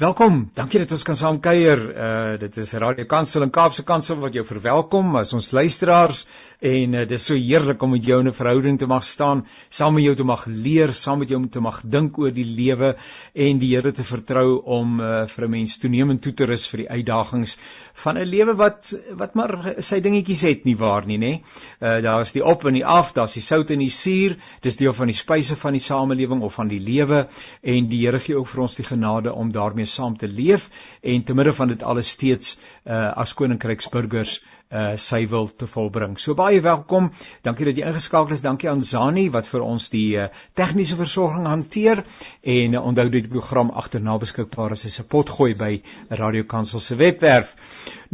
Welkom. Dankie dat ons kan saam kuier. Uh dit is Radio Kansel en Kaapse Kansel wat jou verwelkom as ons luisteraars en uh, dit is so heerlik om met jou 'n verhouding te mag staan, saam met jou te mag leer, saam met jou te mag dink oor die lewe en die Here te vertrou om uh, vir 'n mens toenemend toe te rus vir die uitdagings van 'n lewe wat wat maar sy dingetjies het nie waar nie, nê? Uh daar's die op en die af, daar's die sout en die suur. Dis deel van die spyse van die samelewing of van die lewe en die Here gee ook vir ons die genade om daarmee saam te leef en te midde van dit alles steeds uh, as koninkryksburgers uh sy wil te volbring. So baie welkom. Dankie dat jy ingeskakel is. Dankie aan Zani wat vir ons die uh, tegniese versorging hanteer en uh, onthou dit program agterna beskikbaar as 'n support gooi by Radio Kansel se webwerf.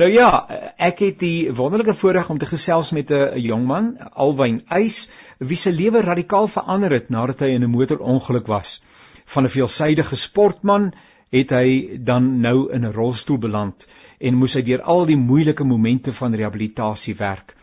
Nou ja, ek het die wonderlike voorreg om te gesels met 'n jong man, Alwyn Eis, wie se lewe radikaal verander het nadat hy in 'n motorongeluk was. Van 'n veelsidige sportman het hy dan nou in 'n rolstoel beland en moes hy deur al die moeilike momente van rehabilitasie werk.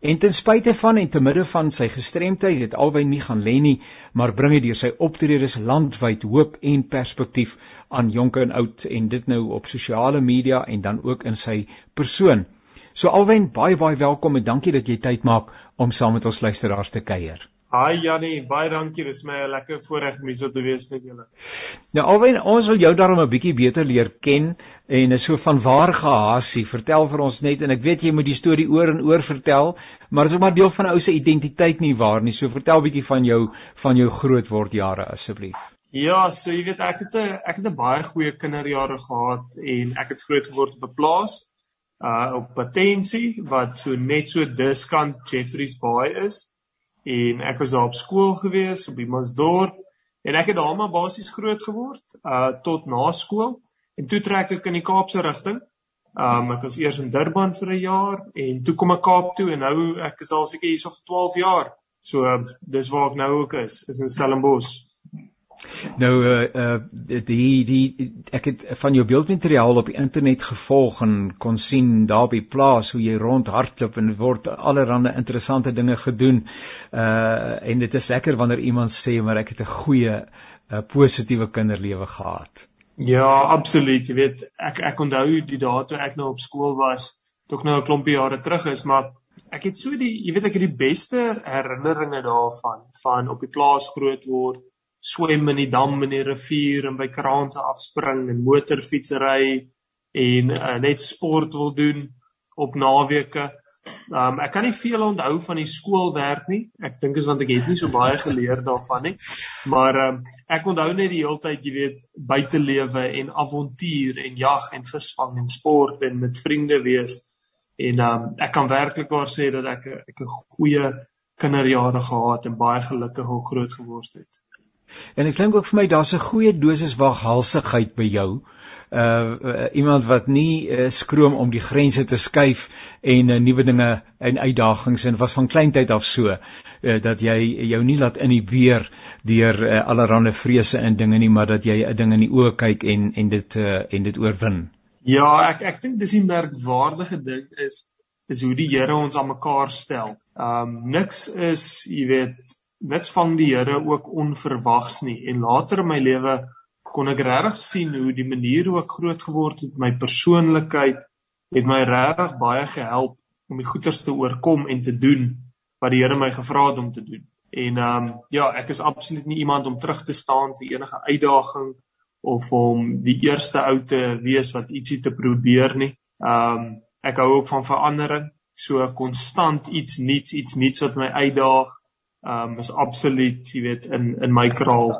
En ten spyte van en te midde van sy gestremdheid het alwy nie gaan lê nie, maar bring hy deur sy optredes landwyd hoop en perspektief aan jonk en oud en dit nou op sosiale media en dan ook in sy persoon. So alwen baie baie welkom en dankie dat jy tyd maak om saam met ons luisteraars te kuier. Hi Jannie, baie dankie. Dis my 'n lekker voorreg om hier te wees met julle. Nou alwen ons wil jou daarom 'n bietjie beter leer ken en is so van waar gehasie. Vertel vir ons net en ek weet jy moet die storie oor en oor vertel, maar dit is ook maar deel van 'n ou se identiteit nie waar nie. So vertel bietjie van jou van jou grootword jare asseblief. Ja, so jy weet ek het 'n ek het 'n baie goeie kinderjare gehad en ek het groot geword op 'n plaas uh op Patensie wat so net so diskant Jeffreys Bay is en ek was daar op skool gewees op die Masdorp en ek het daar maar basies groot geword uh tot na skool en toe trek ek in die Kaapse rigting. Um ek was eers in Durban vir 'n jaar en toe kom ek Kaap toe en nou ek is al seker hier so vir 12 jaar. So uh, dis waar ek nou ook is, is in Stellenbosch. Nou uh uh die die ek het van jou beeldmateriaal op die internet gevolg en kon sien daar by plaas hoe jy rondhardloop en word allerlei interessante dinge gedoen. Uh en dit is lekker wanneer iemand sê maar ek het 'n goeie uh, positiewe kinderlewe gehad. Ja, absoluut. Jy weet, ek ek onthou die dae toe ek nou op skool was, tog nou 'n klompie jare terug is, maar ek het so die jy weet ek het die beste herinneringe daarvan van op die plaas groot word swem in die dam in die rivier en by kraanse afspring en motorfietsry en uh, net sport wil doen op naweke. Um ek kan nie veel onthou van die skoolwerk nie. Ek dink is want ek het nie so baie geleer daarvan nie. Maar um ek onthou net die hele tyd, jy weet, buitelewe en avontuur en jag en visvang en sport en met vriende wees. En um ek kan werklik waar sê dat ek ek 'n goeie kinderjare gehad en baie gelukkig groot geword het. En dit klink ook vir my daar's 'n goeie dosis waghalsigheid by jou. Uh, uh iemand wat nie uh, skroom om die grense te skuif en uh, nuwe dinge en uitdagings en was van kleintyd af so uh, dat jy jou nie laat inhibeer deur uh, allerlei vrese en dinge nie maar dat jy 'n ding in die oë kyk en en dit uh, en dit oorwin. Ja, ek ek dink dis 'n merkwaardige ding is is hoe die Here ons aan mekaar stel. Um niks is, jy weet, niks van die Here ook onverwags nie en later in my lewe kon ek regtig sien hoe die manier hoe ek groot geword het my persoonlikheid het my regtig baie gehelp om die goeters te oorkom en te doen wat die Here my gevra het om te doen. En ehm um, ja, ek is absoluut nie iemand om terug te staan vir enige uitdaging of om die eerste ou te wees wat ietsie te probeer nie. Ehm um, ek hou ook van verandering, so konstant iets nuuts, iets nuuts wat my uitdaag um, is absoluut, jy weet, in in my kraal.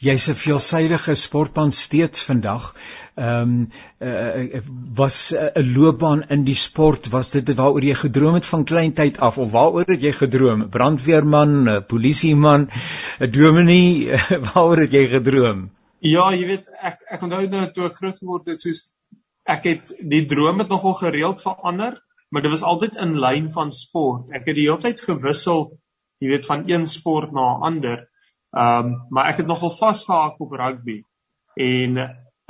Jy's 'n veelsidige sportman steeds vandag. Ehm um, uh, was 'n uh, loopbaan in die sport was dit waaroor jy gedroom het van kleintyd af of waaroor het jy gedroom? Brandweerman, polisieman, 'n dominee, waaroor het jy gedroom? Ja, jy weet, ek ek onthou nou toe ek groot geword het, soos ek het die droom het nogal gereeld verander, maar dit was altyd in lyn van sport. Ek het die hele tyd gewissel jy weet van een sport na 'n ander. Ehm um, maar ek het nogal vasgehaak op rugby en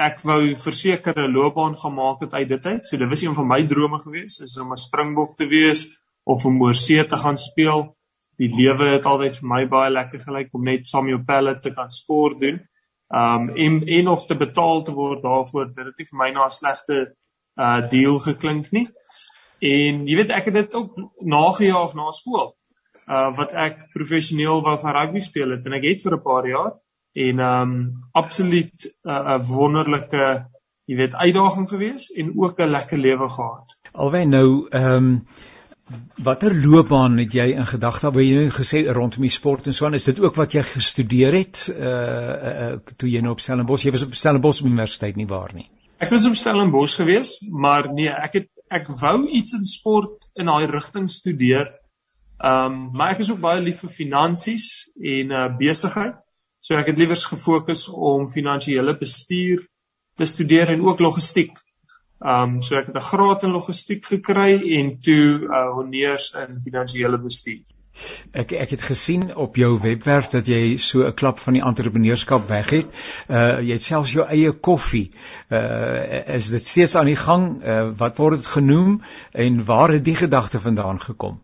ek wou verseker 'n loopbaan gemaak het uit dit uit. So dit was een van my drome gewees, is om 'n springbok te wees of om oor see te gaan speel. Die lewe het altyd vir my baie lekker gelyk om net saam jou pelle te kan sport doen. Um en en nog te betaal te word daarvoor, dit het nie vir my na 'n slegte uh deal geklink nie. En jy weet ek het dit ook nagejaag na skool. Uh wat ek professioneel wou van rugby speel het en ek het vir 'n paar jaar en um absoluut 'n uh, wonderlike jy weet uitdaging gewees en ook 'n lekker lewe gehad. Alwen nou ehm um, watter loopbaan het jy in gedagte? Wou jy gesê rondom die sport en so aan is dit ook wat jy gestudeer het uh, uh toe jy nou op Stellenbosch jy was op Stellenbosch Universiteit nie waar nie? Ek was op Stellenbosch gewees, maar nee, ek het ek wou iets in sport in daai rigting studeer. Ehm um, maar ek is ook baie lief vir finansies en uh besigheid. So ek het liewers gefokus om finansiële bestuur te studeer en ook logistiek. Ehm um, so ek het 'n graad in logistiek gekry en toe uh honneurs in finansiële bestuur. Ek ek het gesien op jou webwerf dat jy so 'n klap van die entrepreneurskap weg het. Uh jy het selfs jou eie koffie. Uh is dit steeds aan die gang? Uh wat word dit genoem en waar het die gedagte vandaan gekom?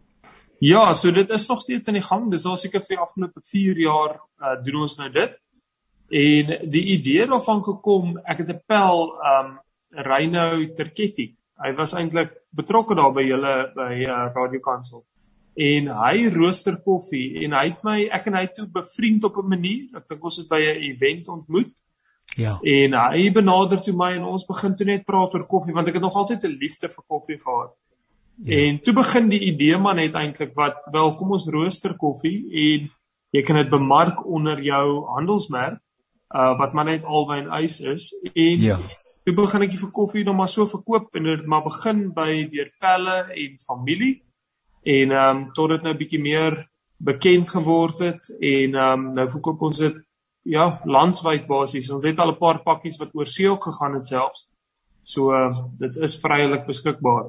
Ja, so dit is nog steeds aan die gang. Dis al seker vir die afgelope 4 jaar uh doen ons nou dit. En die idee daarvan gekom, ek het 'n pel um Reynou Terketti. Hy was eintlik betrokke daar by julle by uh, Radio Kansel en hy rooster koffie en hy het my ek en hy toe bevriend op 'n manier. Ek dink ons het by 'n event ontmoet. Ja. En hy benader toe my en ons begin toe net praat oor koffie want ek het nog altyd 'n liefde vir koffie gehad. Ja. En toe begin die idee maar net eintlik wat wel kom ons rooster koffie en jy kan dit bemark onder jou handelsmerk uh wat maar net alwyn ys is en ja. Toe begin ek vir koffie nog maar so verkoop en dit maar begin by deur pelle en familie en ehm um, tot dit nou bietjie meer bekend geword het en ehm um, nou verkoop ons dit ja landwyd basies. Ons het al 'n paar pakkies wat oor see ook gegaan het selfs. So uh, dit is vrylik beskikbaar.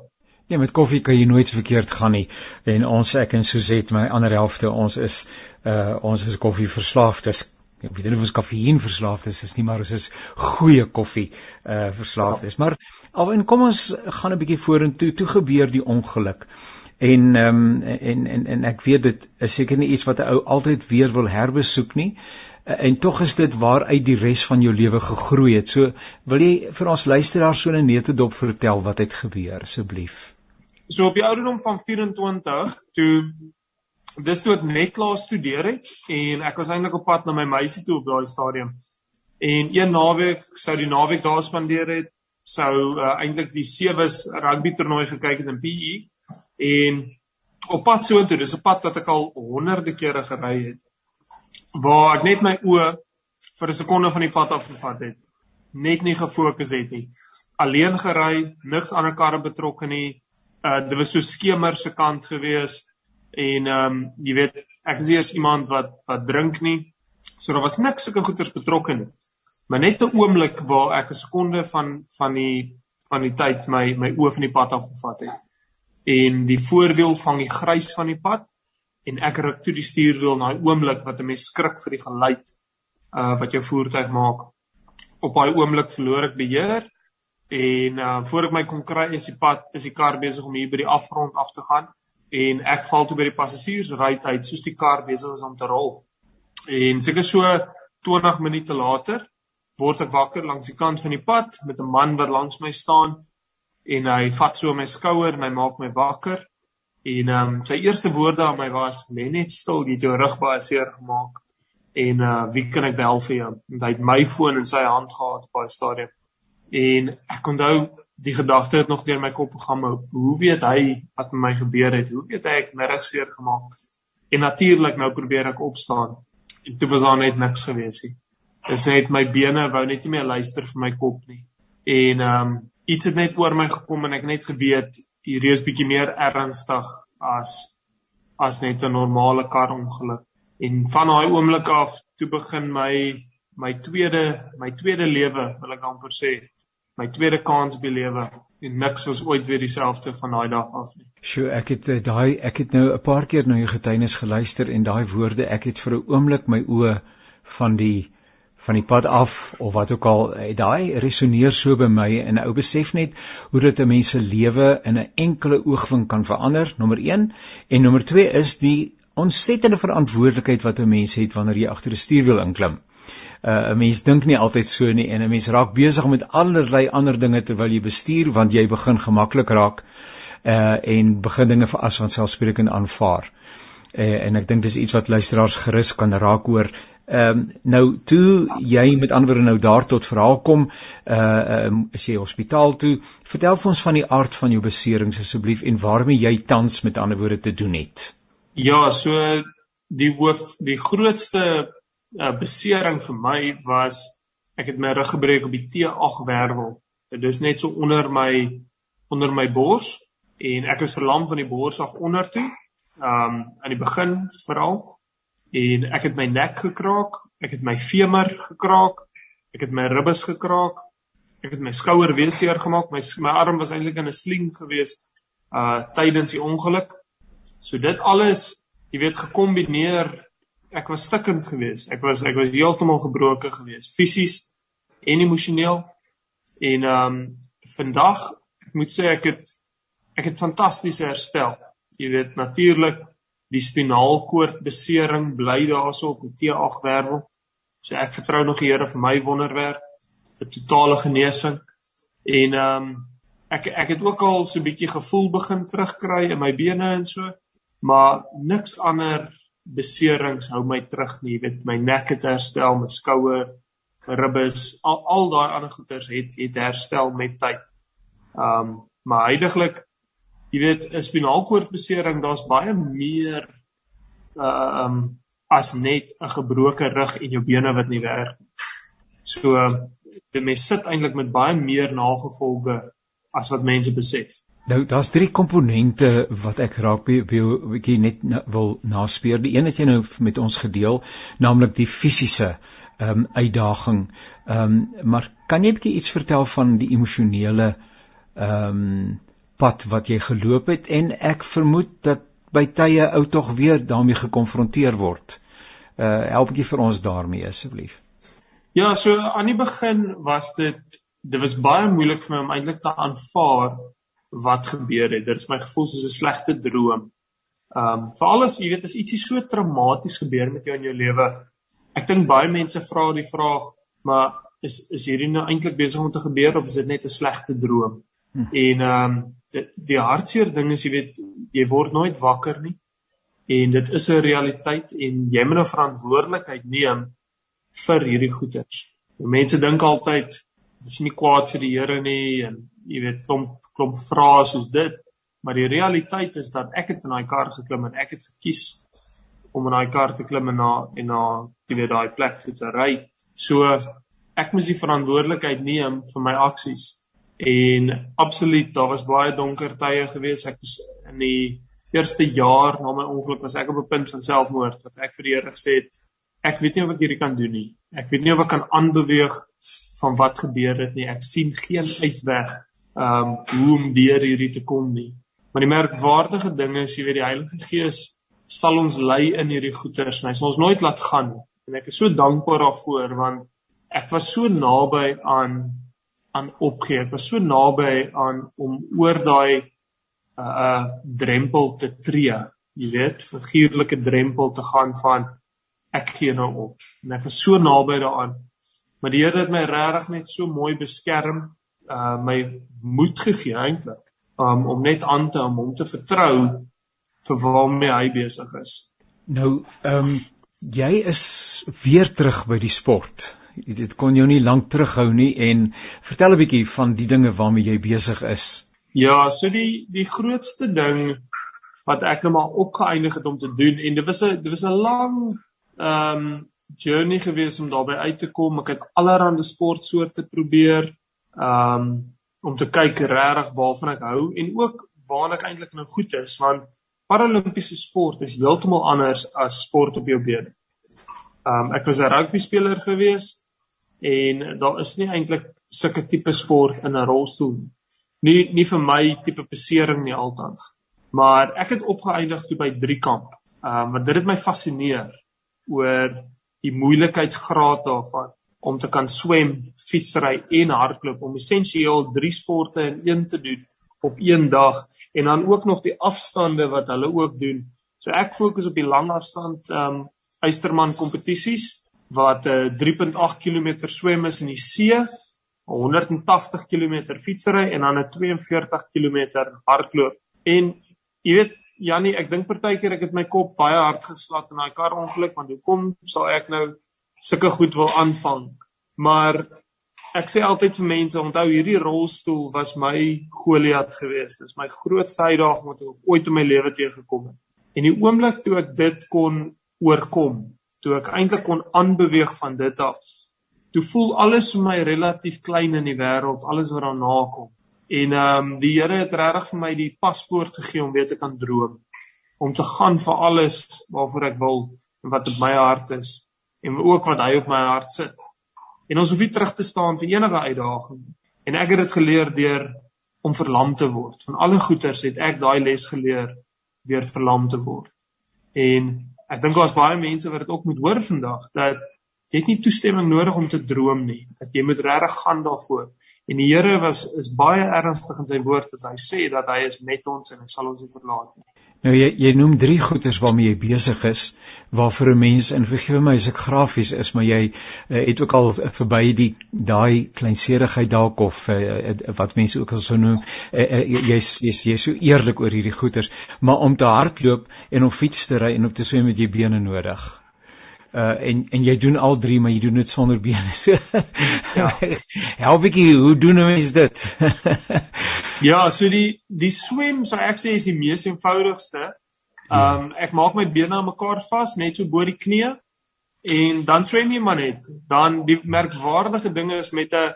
Ja, met koffie kan jy nooit verkeerd gaan nie. En ons ek en Suzette, my ander helfte, ons is uh ons is koffieverslaafdes. Ek weet nie of ons kafeïen verslaafd is, nie, maar ons is goeie koffie uh verslaafd is. Maar alwen kom ons gaan 'n bietjie vorentoe. Toe gebeur die ongeluk. En ehm um, en en en ek weet dit is seker nie iets wat 'n ou altyd weer wil herbesoek nie. En tog is dit waaruit die res van jou lewe gegroei het. So wil jy vir ons luisteraars so 'n neutedop vertel wat het gebeur asseblief. So op die ouderdom van 24 toe dis toe ek net klaar studeer het en ek was eintlik op pad na my meisie toe op daai stadium. En een naweek sou die naweek daar spandeer het, sou uh, eintlik die sewees rugby toernooi gekyk het in PE en op pad so toe, dis 'n pad wat ek al honderde kere gery het waar ek net my oë vir 'n sekonde van die pad af gevat het, net nie gefokus het nie. Alleen gery, niks ander karre betrokke nie. Uh dit was so skemer se kant gewees en ehm um, jy weet, ek is eers iemand wat wat drink nie. So daar was niks sulke goeters betrokke nie. Maar net 'n oomblik waar ek 'n sekonde van van die van die tyd my my oë van die pad af gevat het en die voorwiel vang die grys van die pad en ek ruk toe die stuurwiel na 'n oomblik wat 'n mens skrik vir die geluid uh wat jou voertuig maak. Op daai oomblik verloor ek beheer en uh voor ek my kon kry is die pad is die kar besig om hier by die afgrond af te gaan en ek val toe by die passasiersry uit soos die kar besig is om te rol. En seker so 20 minute later word ek wakker langs die kant van die pad met 'n man wat langs my staan en hy vat so my skouer en hy maak my wakker. En ehm um, sy eerste woorde aan my was: "Lê net stil, jy het jou rug baie seer gemaak." En uh wie kan ek bel vir jou? En hy het my foon in sy hand gehad op daai stadium. En ek onthou die gedagte het nog deur my kop gegaan, hoe weet hy wat met my gebeur het? Hoe weet hy ek rug seer gemaak? En natuurlik nou probeer ek opstaan. En toe was daar net niks gewees nie. Dis net my bene wou net nie meer luister vir my kop nie. En ehm um, iets het net oor my gekom en ek net geweet hierdie is bietjie meer ernstig as as net 'n normale kar ongeluk. En van daai oomblik af toe begin my my tweede my tweede lewe, wil ek amper sê, my tweede kans belewe en niks was ooit weer dieselfde van daai dag af nie. Sjoe, ek het eh, daai ek het nou 'n paar keer na jou getuienis geluister en daai woorde, ek het vir 'n oomblik my oë van die van die pad af of wat ook al eh, daai resoneer so by my en ou besef net hoe dit 'n mens se lewe in 'n enkele oogwink kan verander nommer 1 en nommer 2 is die ontsettende verantwoordelikheid wat 'n mens het wanneer jy agter die stuurwiel inklim Uh 'n mens dink nie altyd so nie en 'n mens raak besig met allerlei ander dinge terwyl jy bestuur want jy begin gemaklik raak uh en begin dinge as van selfsprekend aanvaar. Uh en ek dink dis iets wat luisteraars gerus kan raak hoor. Ehm um, nou toe jy met ander nou daar tot verhaal kom, uh um, is jy hospitaal toe. Vertel vir ons van die aard van jou beserings asseblief en waarmee jy tans met ander woorde te doen het. Ja, so die hoof die grootste uh, besering vir my was ek het my rug gebreek op die T8 wervel. Dit is net so onder my onder my bors en ek is verlam van die bors af onder toe. Um aan die begin veral en ek het my nek gekraak, ek het my femur gekraak, ek het my ribbes gekraak. Ek het my skouer weer seer gemaak. My my arm was eintlik in 'n sling gewees uh tydens die ongeluk. So dit alles jy weet gekombineer ek was stikkend geweest. Ek was ek was heeltemal gebroken geweest, fisies en emosioneel. En ehm um, vandag ek moet sê ek het ek het fantasties herstel. Jy weet natuurlik die spinaalkoord besering bly daarso op die T8 wervel. So ek vertrou nog die Here vir my wonderwerk vir totale genesing. En ehm um, ek ek het ook al so 'n bietjie gevoel begin terugkry in my bene en so maar niks ander beserings hou my terug nie. Jy weet my nek het herstel, my skouer, ribbes, al al daai ander goeters het het herstel met tyd. Um maar heidaglik jy weet 'n spinaalkoordbesering, daar's baie meer uh um as net 'n gebroke rug en jou bene wat nie werk nie. So die mens sit eintlik met baie meer nagevolge as wat mense besef. Nou daar's drie komponente wat ek raak bietjie net na, wil naspeur. Die een het jy nou met ons gedeel, naamlik die fisiese ehm um, uitdaging. Ehm um, maar kan jy bietjie iets vertel van die emosionele ehm um, pad wat jy geloop het en ek vermoed dat by tye ou tog weer daarmee gekonfronteer word. Uh help bietjie vir ons daarmee asseblief. Ja, so aan die begin was dit dit was baie moeilik vir my om eintlik te aanvaar wat gebeur het. Dit is my gevoel soos 'n slegte droom. Um veral as jy weet as ietsie so traumaties gebeur met jou in jou lewe. Ek dink baie mense vra die vraag, maar is is hierdie nou eintlik besig om te gebeur of is dit net 'n slegte droom? Hm. En um dit die hartseer ding is jy weet jy word nooit wakker nie. En dit is 'n realiteit en jy moet nou verantwoordelikheid neem vir hierdie goeters. Mense dink altyd as jy nie kwaad vir die Here nie en jy weet klomp klomp vrae soos dit, maar die realiteit is dat ek het in daai kar geklim en ek het gekies om in daai kar te klim en na en na jy weet daai plek toe te ry. So ek moes die verantwoordelikheid neem vir my aksies. En absoluut, daar was baie donker tye gewees. Ek was in die eerste jaar na my ongeluk was ek op 'n punt van selfmoord wat ek vir die Here gesê het ek weet nie of ek hierdie kan doen nie. Ek weet nie of ek kan aanbeweeg van wat gebeur het nie. Ek sien geen uitweg um hoe om deur hierdie te kom nie. Maar die merkwaardige ding is, jy weet die Heilige Gees sal ons lei in hierdie goeters. Hy sal ons nooit laat gaan nie. En ek is so dankbaar daarvoor want ek was so naby aan aan opgee. Ek was so naby aan om oor daai uh uh drempel te tree. Jy weet, figuurlike drempel te gaan van ek gee nou op. En ek was so naby daaraan. Maar die Here het my regtig net so mooi beskerm uh my moed gegee eintlik um, om net aan te om hom te vertrou vir waarmee hy besig is. Nou, ehm um, jy is weer terug by die sport. Dit kon jou nie lank terughou nie en vertel 'n bietjie van die dinge waarmee jy besig is. Ja, so die die grootste ding wat ek nou maar opgeëindig het om te doen en dit was 'n dit was 'n lang ehm um, journey gewees om daarby uit te kom. Ek het allerlei sportsoorte probeer um om te kyk regtig waarvan ek hou en ook waarna ek eintlik nou goed is want paralimpiese sport is heeltemal anders as sport op jou bene. Um ek was 'n rugby speler gewees en daar is nie eintlik sulke tipe sport in 'n rolstoel nie. Nie nie vir my tipe besering nie altans. Maar ek het opgeëindig toe by 3 kamp. Um want dit het my fascineer oor die moeilikheidsgraad daarvan om te kan swem, fietsry en hardloop om essensieel drie sporte in een te doen op een dag en dan ook nog die afstande wat hulle ook doen. So ek fokus op die lang afstand ehm um, Eysterman kompetisies wat 'n uh, 3.8 km swem is in die see, 180 km fietsry en dan 'n 42 km hardloop. En jy weet Jannie, ek dink partykeer ek het my kop baie hard geslat in daai kar ongeluk want hoekom sal ek nou sulke goed wil aanvang? Maar ek sê altyd vir mense, onthou hierdie rolstoel was my Goliat geweest. Dis my grootste uitdaging wat ek ooit in my lewe teëgekom het. En die oomblik toe ek dit kon oorkom, toe ek eintlik kon aanbeweeg van dit af, toe voel alles vir my relatief klein in die wêreld, alles wat daarna kom. En ehm um, die Here het regtig vir my die paspoort gegee om weer te kan droom, om te gaan vir alles waarvoor ek wil en wat op my hart is en ook wat hy op my hart sit. En ons hoef nie terug te staan vir enige uitdaging nie. En ek het dit geleer deur om verlam te word. Van alle goeters het ek daai les geleer deur verlam te word. En ek dink daar's baie mense wat dit ook moet hoor vandag dat jy het nie toestemming nodig om te droom nie. Dat jy moet regtig gaan daarvoor. En die Here was is baie ernstig in sy woord as hy sê dat hy is met ons en hy sal ons nie verlaat nie. Nou jy jy noem drie goeders waarmee jy besig is waarvoor 'n mens en vergewe my as ek grafies is maar jy uh, het ook al verby die daai kleinserigheid dalk of uh, wat mense ook al sou noem uh, uh, jy's jy's jy so eerlik oor hierdie goeders maar om te hardloop en om fiets te ry en om te swem met jy bene nodig uh en en jy doen al drie maar jy doen dit sonder bene. ja. Help jy, hoe doen 'n mens dit? ja, so die die swem sou ek sê is die mees eenvoudigste. Um ek maak my bene aan mekaar vas net so bo die knie en dan swem jy maar net. Dan die merkwaardige ding is met 'n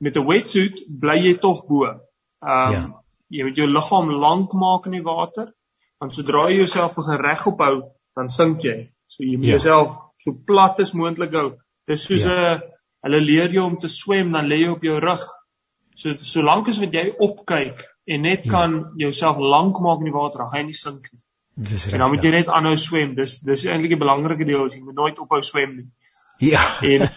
met 'n wetsuit bly jy tog bo. Um ja. jy moet jou liggaam lank maak in die water. Want sodra jy jouself begin regop hou, dan sink jy. So jy moet ja. jouself so plat as moontlik hou. Dis soos 'n ja. hulle leer jou om te swem, dan lê jy op jou rug. So solank as wat jy opkyk en net ja. kan jouself lank maak in die water, hy nie sink nie. Dis reg. En dan moet jy net aanhou swem. Dis dis eintlik die belangrike deel, jy moet nooit ophou swem nie. Ja. En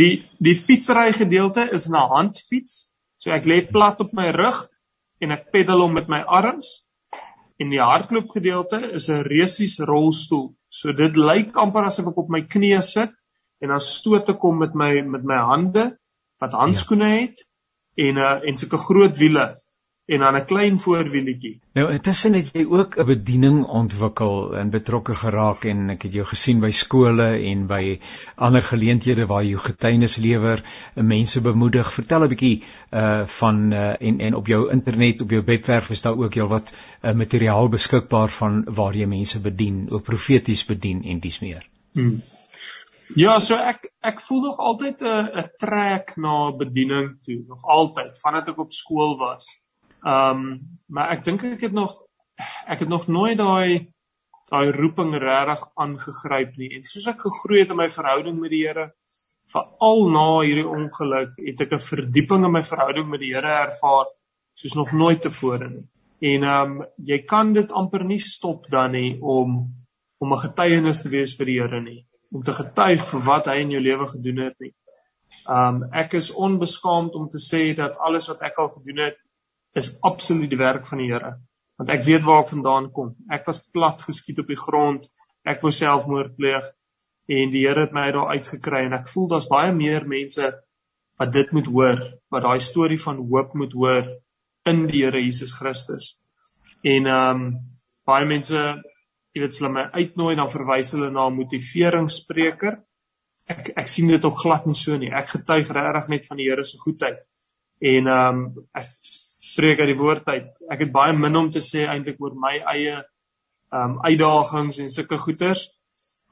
die die fietsry gedeelte is 'n handfiets. So ek lê plat op my rug en ek peddel hom met my arms en die hardloop gedeelte is 'n resies rolstoel. So dit lyk amper asof ek op my knieë sit en dan stoot ek kom met my met my hande wat handskoene ja. het en uh, en sulke groot wiele en dan 'n klein voorwieletjie. Nou intussen het jy ook 'n bediening ontwikkel en betrokke geraak en ek het jou gesien by skole en by ander geleenthede waar jy getuienis lewer, mense bemoedig. Vertel 'n bietjie uh van uh en en op jou internet, op jou webwerf is daar ook heelwat uh, materiaal beskikbaar van waar jy mense bedien, ook profeties bedien en dis meer. Hmm. Ja, so ek ek voel nog altyd 'n 'n trek na bediening toe, nog altyd, vandat ek op skool was. Ehm um, maar ek dink ek het nog ek het nog nooit daai daai roeping regtig aangegryp nie. En soos ek gegroei het in my verhouding met die Here, veral na hierdie ongeluk, het ek 'n verdieping in my verhouding met die Here ervaar soos nog nooit tevore nie. En ehm um, jy kan dit amper nie stop dan nie om om 'n getuienis te wees vir die Here nie, om te getuig vir wat hy in jou lewe gedoen het nie. Ehm um, ek is onbeskaamd om te sê dat alles wat ek al gedoen het is absoluut die werk van die Here. Want ek weet waar ek vandaan kom. Ek was plat geskiet op die grond. Ek wou selfmoord pleeg en die Here het my daar uitgekry en ek voel daar's baie meer mense wat dit moet hoor, wat daai storie van hoop moet hoor in die Here Jesus Christus. En ehm um, baie mense, jy weet, hulle my uitnooi dan verwys hulle na 'n motiveringsspreker. Ek ek sien dit ook glad nie so nie. Ek getuig regtig net van die Here se goedheid. En ehm um, ek spreek uit die woord uit. Ek het baie min om te sê eintlik oor my eie ehm um, uitdagings en sulke goeters.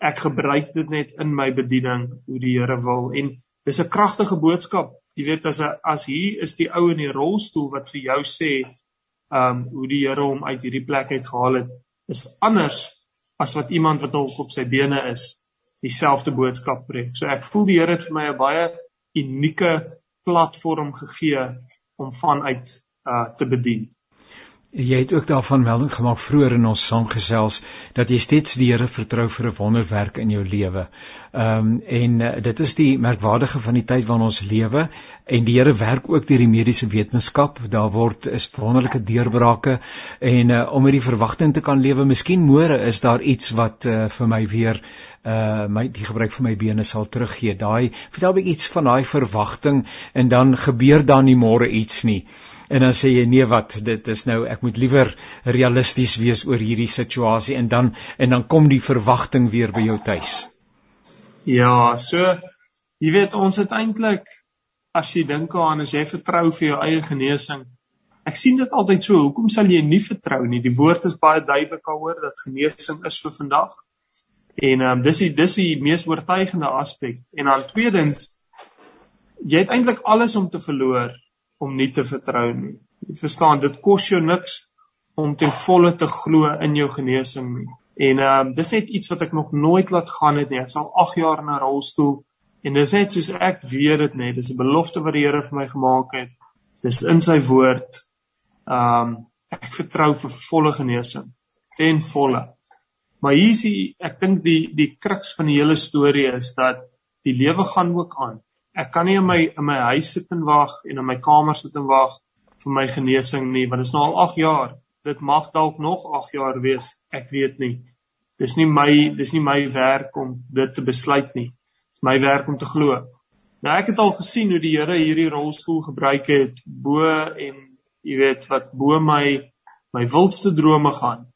Ek gebruik dit net in my bediening hoe die Here wil en dis 'n kragtige boodskap. Jy weet as 'n as hier is die ou in die rolstoel wat vir jou sê ehm um, hoe die Here hom uit hierdie plek uit gehaal het, is anders as wat iemand wat nog op sy bene is dieselfde boodskap preek. So ek voel die Here het vir my 'n baie unieke platform gegee om vanuit uh te bedien. Jy het ook daarvan melding gemaak vroeër in ons saamgesels dat jy steeds die Here vertrou vir 'n wonderwerk in jou lewe. Ehm um, en uh, dit is die merkwaardige van die tyd waarin ons lewe en die Here werk ook deur die mediese wetenskap. Daar word is wonderlike deurbrake en uh, om met die verwagting te kan lewe, miskien môre is daar iets wat uh, vir my weer uh my die gebruik van my bene sal teruggee. Daai vertel 'n bietjie iets van daai verwagting en dan gebeur dan nie môre iets nie en dan sê jy nee wat dit is nou ek moet liewer realisties wees oor hierdie situasie en dan en dan kom die verwagting weer by jou tuis. Ja, so jy weet ons het eintlik as jy dink aan as jy vertrou vir jou eie genesing. Ek sien dit altyd so, hoekom sal jy nie vertrou nie? Die woord is baie duidelik daaroor dat genesing is vir vandag. En ehm um, dis die dis die mees oortuigende aspek. En dan tweedens jy het eintlik alles om te verloor om nie te vertrou nie. Jy verstaan, dit kos jou niks om ten volle te glo in jou genesing nie. En ehm uh, dis net iets wat ek nog nooit laat gaan het nie. Ek sal 8 jaar in 'n rolstoel en dis net soos ek weet dit net. Dis 'n belofte wat die Here vir my gemaak het. Dis in sy woord. Ehm um, ek vertrou vir volle genesing. Ten volle. Maar hier is die ek dink die die kruks van die hele storie is dat die lewe gaan ook aan ek kan nie in my in my huis sit en wag en in my kamer sit en wag vir my genesing nie want dit is nou al 8 jaar. Dit mag dalk nog 8 jaar wees ek weet nie. Dis nie my dis nie my werk om dit te besluit nie. Dis my werk om te glo. Nou ek het al gesien hoe die Here hierdie rolstoel gebruik het bo en jy weet wat bo my my wildste drome gaan.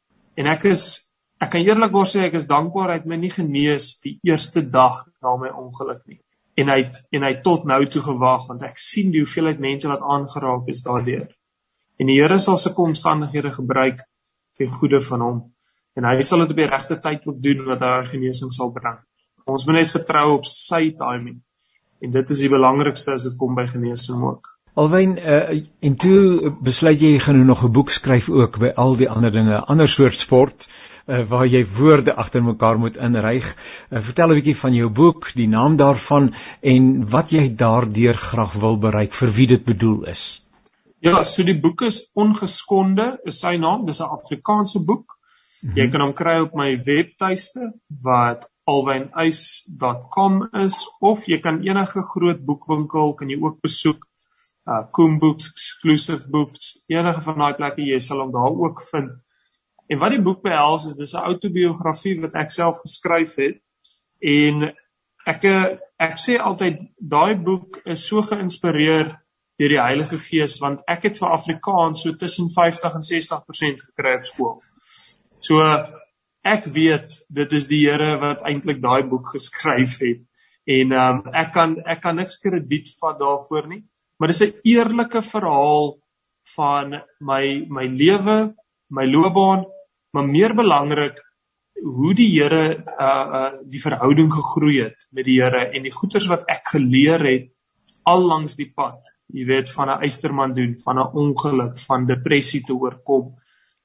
En ek is ek kan eerlikwaar sê ek is dankbaar hy het my nie genees die eerste dag na my ongeluk nie en hy het, en hy tot nou toe gewag want ek sien die hoeveelheid mense wat aangeraak is daardeur. En die Here sal sulke omstandighede gebruik ten goeie van hom en hy sal dit op die regte tyd ook doen wat hy genesing sal bring. Ons moet net vertrou op sy timing. En dit is die belangrikste as dit kom by genesing ook. Alwyn uh, en toe besluit jy gaan nou nog 'n boek skryf ook by al die ander dinge, ander soort sport uh, waar jy woorde agter mekaar moet inryg. Uh, vertel 'n bietjie van jou boek, die naam daarvan en wat jy daardeur graag wil bereik vir wie dit bedoel is. Ja, so die boek is ongeskonde, is sy naam, dis 'n Afrikaanse boek. Mm -hmm. Jy kan hom kry op my webtuiste wat alwynuis.com is of jy kan enige groot boekwinkel kan jy ook besoek. Uh Koom Books, Exclusive Books, enige van daai plekke jy sal hom daar ook vind. En wat die boek behels is dis 'n outobiografie wat ek self geskryf het. En ek ek sê altyd daai boek is so geïnspireer deur die Heilige Gees want ek het vir Afrikaans so tussen 50 en 60% gekry op skool. So ek weet dit is die Here wat eintlik daai boek geskryf het. En um, ek kan ek kan niks krediet vat daarvoor nie, maar dis 'n eerlike verhaal van my my lewe, my loopbaan maar meer belangrik hoe die Here uh uh die verhouding gegroei het met die Here en die goeders wat ek geleer het al langs die pad. Jy weet van 'n eysterman doen, van 'n ongeluk, van depressie te oorkom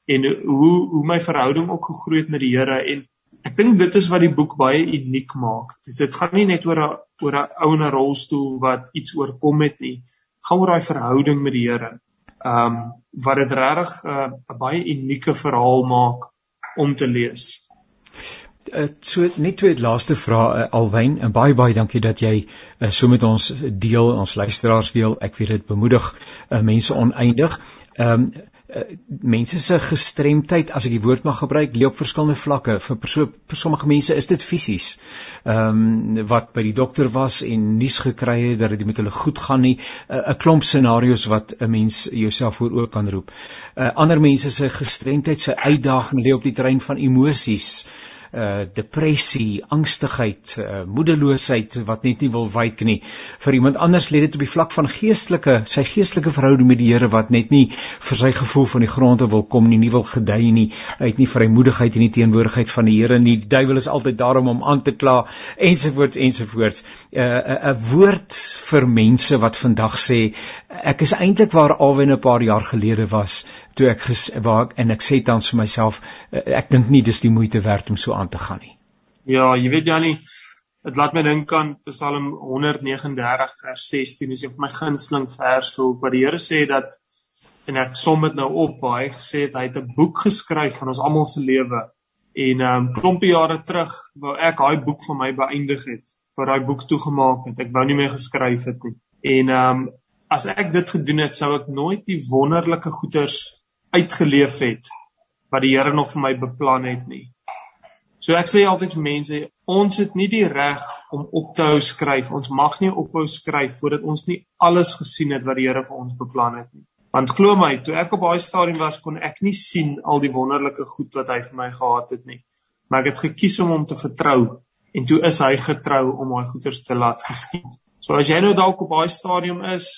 en hoe hoe my verhouding ook gegroei het met die Here en ek dink dit is wat die boek baie uniek maak. Dit dit gaan nie net oor 'n oor 'n ou in 'n rolstoel wat iets oorkom het nie. Gaan oor daai verhouding met die Here ehm um, wat dit regtig uh, 'n uh, baie unieke verhaal maak om te lees. Uh, so net twee laaste vrae uh, Alwyn en baie baie dankie dat jy uh, so met ons deel ons luisteraars deel ek weet dit bemoedig uh, mense oneindig. Ehm um, uh, mense se gestremdheid as ek die woord mag gebruik lê op verskillende vlakke. Vir perso vir sommige mense is dit fisies. Ehm um, wat by die dokter was en nuus gekry het dat dit met hulle goed gaan nie. 'n uh, klomp scenario's wat 'n mens jouself voor oop kan roep. Uh, ander mense se gestremdheid se uitdaging lê op die terrein van emosies. uh depressie, angstigheid, uh moedeloosheid wat net nie wil wyk nie. Vir iemand anders lê dit op die vlak van geestelike, sy geestelike verhouding met die Here wat net nie vir sy gevoel van die grond wil kom nie, nie wil gedei nie. Het nie vrymoedigheid in die teenwoordigheid van die Here nie. Die duiwel is altyd daar om hom aan te kla ensovoorts ensovoorts. Uh 'n woord vir mense wat vandag sê ek is eintlik waar alwen 'n paar jaar gelede was toe ek ges, waar ek, en ek sê tans vir myself uh, ek dink nie dis die moeite werd om so aan te gaan nie. Ja, jy weet Janie, dit laat my dink aan Psalm 139 vers 16, dis een van my gunsteling verse hoe wat die Here sê dat en ek som dit nou op waar hy gesê het hy het 'n boek geskryf van ons almal se lewe en ehm um, klompie jare terug wou ek daai boek vir my beëindig het vir daai boek toegemaak het ek wou nie meer geskryf het nie en ehm um, as ek dit gedoen het sou ek nooit die wonderlike goeders uitgeleef het wat die Here nog vir my beplan het nie So ek sê altyd vir mense, ons het nie die reg om op te hou skryf. Ons mag nie ophou skryf voordat ons nie alles gesien het wat die Here vir ons beplan het nie. Want glo my, toe ek op daai stadium was, kon ek nie sien al die wonderlike goed wat hy vir my gehad het nie. Maar ek het gekies om hom te vertrou en toe is hy getrou om daai goeders te laat geskied. So as jy nou dalk op daai stadium is,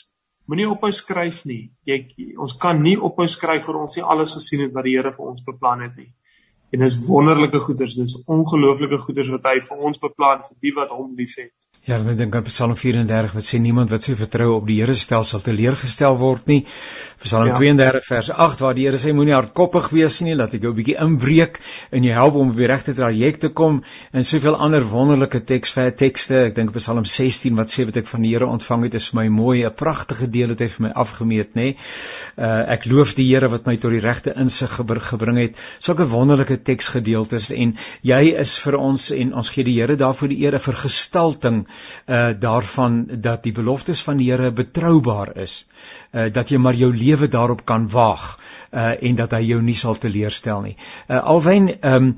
moenie ophou skryf nie. Jy ons kan nie ophou skryf vir ons nie alles gesien het wat die Here vir ons beplan het nie en dis wonderlike goeders, dis ongelooflike goeders wat hy vir ons beplan vir die wat hom liefhet. Ja, ek dink aan Psalm 34 wat sê niemand wat sy vertroue op die Here stel sal teleurgestel word nie. Psalm ja. 32 vers 8 waar die Here sê moenie hardkoppig wees nie, laat ek jou 'n bietjie inbreek en jy help om op die regte traject te kom en soveel ander wonderlike teksver tekste. Ek dink Psalm 16 wat sê wat ek van die Here ontvang het is vir my mooi, 'n pragtige deel het hy vir my afgemeet, nê. Uh ek loof die Here wat my tot die regte insig gebring het. Sulke wonderlike teksgedeeltes en jy is vir ons en ons gee die Here daarvoor die eer vir gestalting uh daarvan dat die beloftes van die Here betroubaar is. Uh dat jy maar jou lewe daarop kan waag uh en dat hy jou nie sal teleurstel nie. Uh alwen ehm um,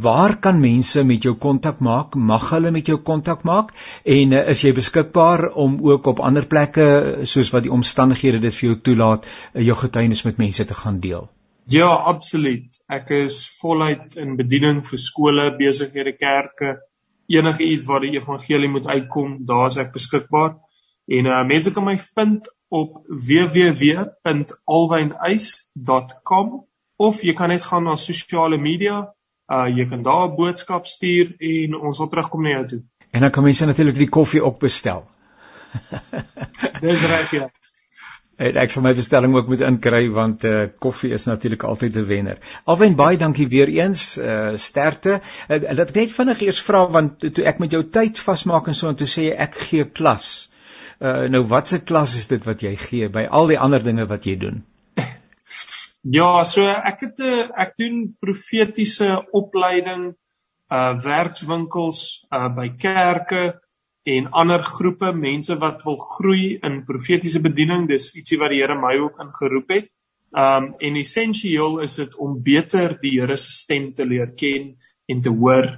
waar kan mense met jou kontak maak? Mag hulle met jou kontak maak? En uh, is jy beskikbaar om ook op ander plekke soos wat die omstandighede dit vir jou toelaat, uh, jou getuienis met mense te gaan deel? Ja, absoluut. Ek is voluit in bediening vir skole, besighede, kerke, enige iets waar die evangelie moet uitkom, daar's ek beskikbaar. En uh mense kan my vind op www.alwyneis.com of jy kan net gaan na sosiale media. Uh jy kan daar 'n boodskap stuur en ons sal terugkom na jou toe. En dan kan mense natuurlik die koffie ook bestel. Dis reg ja het ek vir my bestelling ook moet inkry want uh, koffie is natuurlik altyd 'n wenner. Alwen baie dankie weer eens. Uh, sterkte. Uh, laat ek net vinnig eers vra want toe ek met jou tyd vasmaak en so en toe sê jy ek gee klas. Uh, nou watse klas is dit wat jy gee by al die ander dinge wat jy doen? Ja, so ek het 'n ek doen profetiese opleiding uh werkswinkels uh by kerke en ander groepe mense wat wil groei in profetiese bediening dis ietsie wat die Here my ook ingeroep het. Um en essensieel is dit om beter die Here se stem te leer ken en te hoor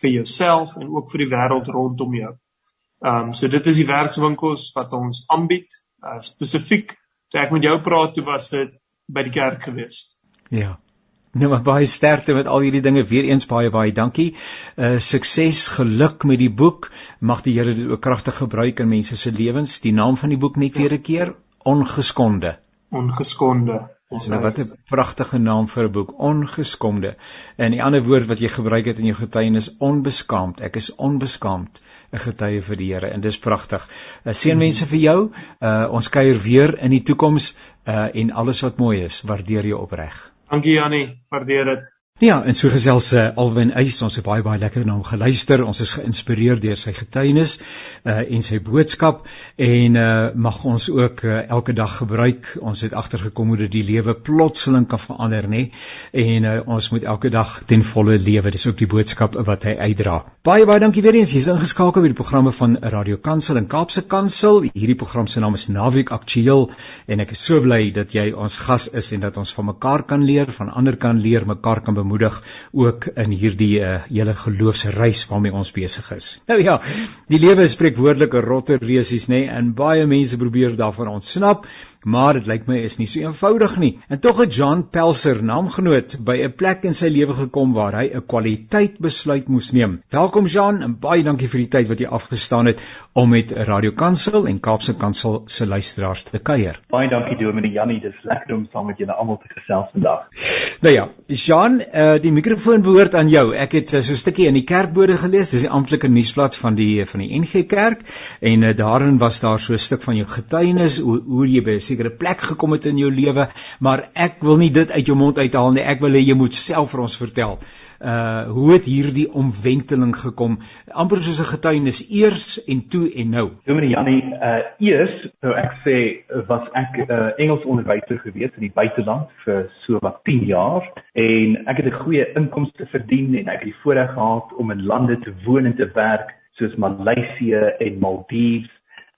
vir jouself en ook vir die wêreld rondom jou. Um so dit is die werkswinkels wat ons aanbied. Uh, spesifiek toe ek met jou praat, toe was dit by die kerk gewees. Ja. Nou maar baie sterkte met al hierdie dinge weer eens baie baie dankie. Uh sukses, geluk met die boek. Mag die Here dit ook kragtig gebruik in mense se lewens. Die naam van die boek net weer 'n keer, Ongeskonde. Ongeskonde. Nou wat 'n pragtige naam vir 'n boek, Ongeskonde. En die ander woord wat jy gebruik het in jou getuienis, onbeskaamd. Ek is onbeskaamd, 'n getuie vir die Here en dis pragtig. Uh, Seënwense vir jou. Uh ons kuier weer in die toekoms uh en alles wat mooi is, waardeer jou opreg. Dankie Jannie, waardeer dit. Ja, en so gesels uh, Alwyn Eys, ons het baie baie lekker na hom geluister. Ons is geïnspireer deur sy getuienis uh en sy boodskap en uh mag ons ook uh, elke dag gebruik. Ons het agtergekom hoe dit die lewe plotseling kan verander, nê? En uh, ons moet elke dag ten volle lewe. Dis ook die boodskap wat hy uitdra. Baie baie dankie weer eens. Jy's ingeskakel by die programme van Radio Kansel en Kaapse Kansel. Hierdie program se naam is Naweek Aktueel en ek is so bly dat jy ons gas is en dat ons van mekaar kan leer, van ander kan leer, mekaar kan bemoedig ook in hierdie uh, hele geloofsreis waarmee ons besig is. Nou ja, die lewe is spreekwoordelike rotte reusies nê nee, en baie mense probeer daarvan ontsnap maar dit lyk my is nie so eenvoudig nie. En tog het John Pelser, naamgenoot, by 'n plek in sy lewe gekom waar hy 'n kwaliteit besluit moes neem. Welkom John en baie dankie vir die tyd wat jy afgestaan het om met Radio Kansel en Kaapse Kansel se luisteraars te kuier. Baie dankie Dominee Jannie, dis lekker om saam met julle almal te gesels vandag. Nou ja, John, uh, die mikrofoon behoort aan jou. Ek het uh, so 'n stukkie in die kerkbode gelees, dis die amptelike nuusblad van die van die NG Kerk en uh, daarin was daar so 'n stuk van jou getuienis hoe hoe jy by sekere plek gekom het in jou lewe, maar ek wil nie dit uit jou mond uithaal nie. Ek wil hê jy moet self vir ons vertel. Uh hoe het hierdie omwenteling gekom? Amper soos 'n getuienis eers en toe en nou. Dominee Jannie, uh eers sou ek sê was ek 'n uh, Engels onderwyser gewees in die buiteland vir so wat 10 jaar en ek het 'n goeie inkomste verdien en ek het die voorreg gehad om in lande te woon en te werk soos Maleisië en Maldives.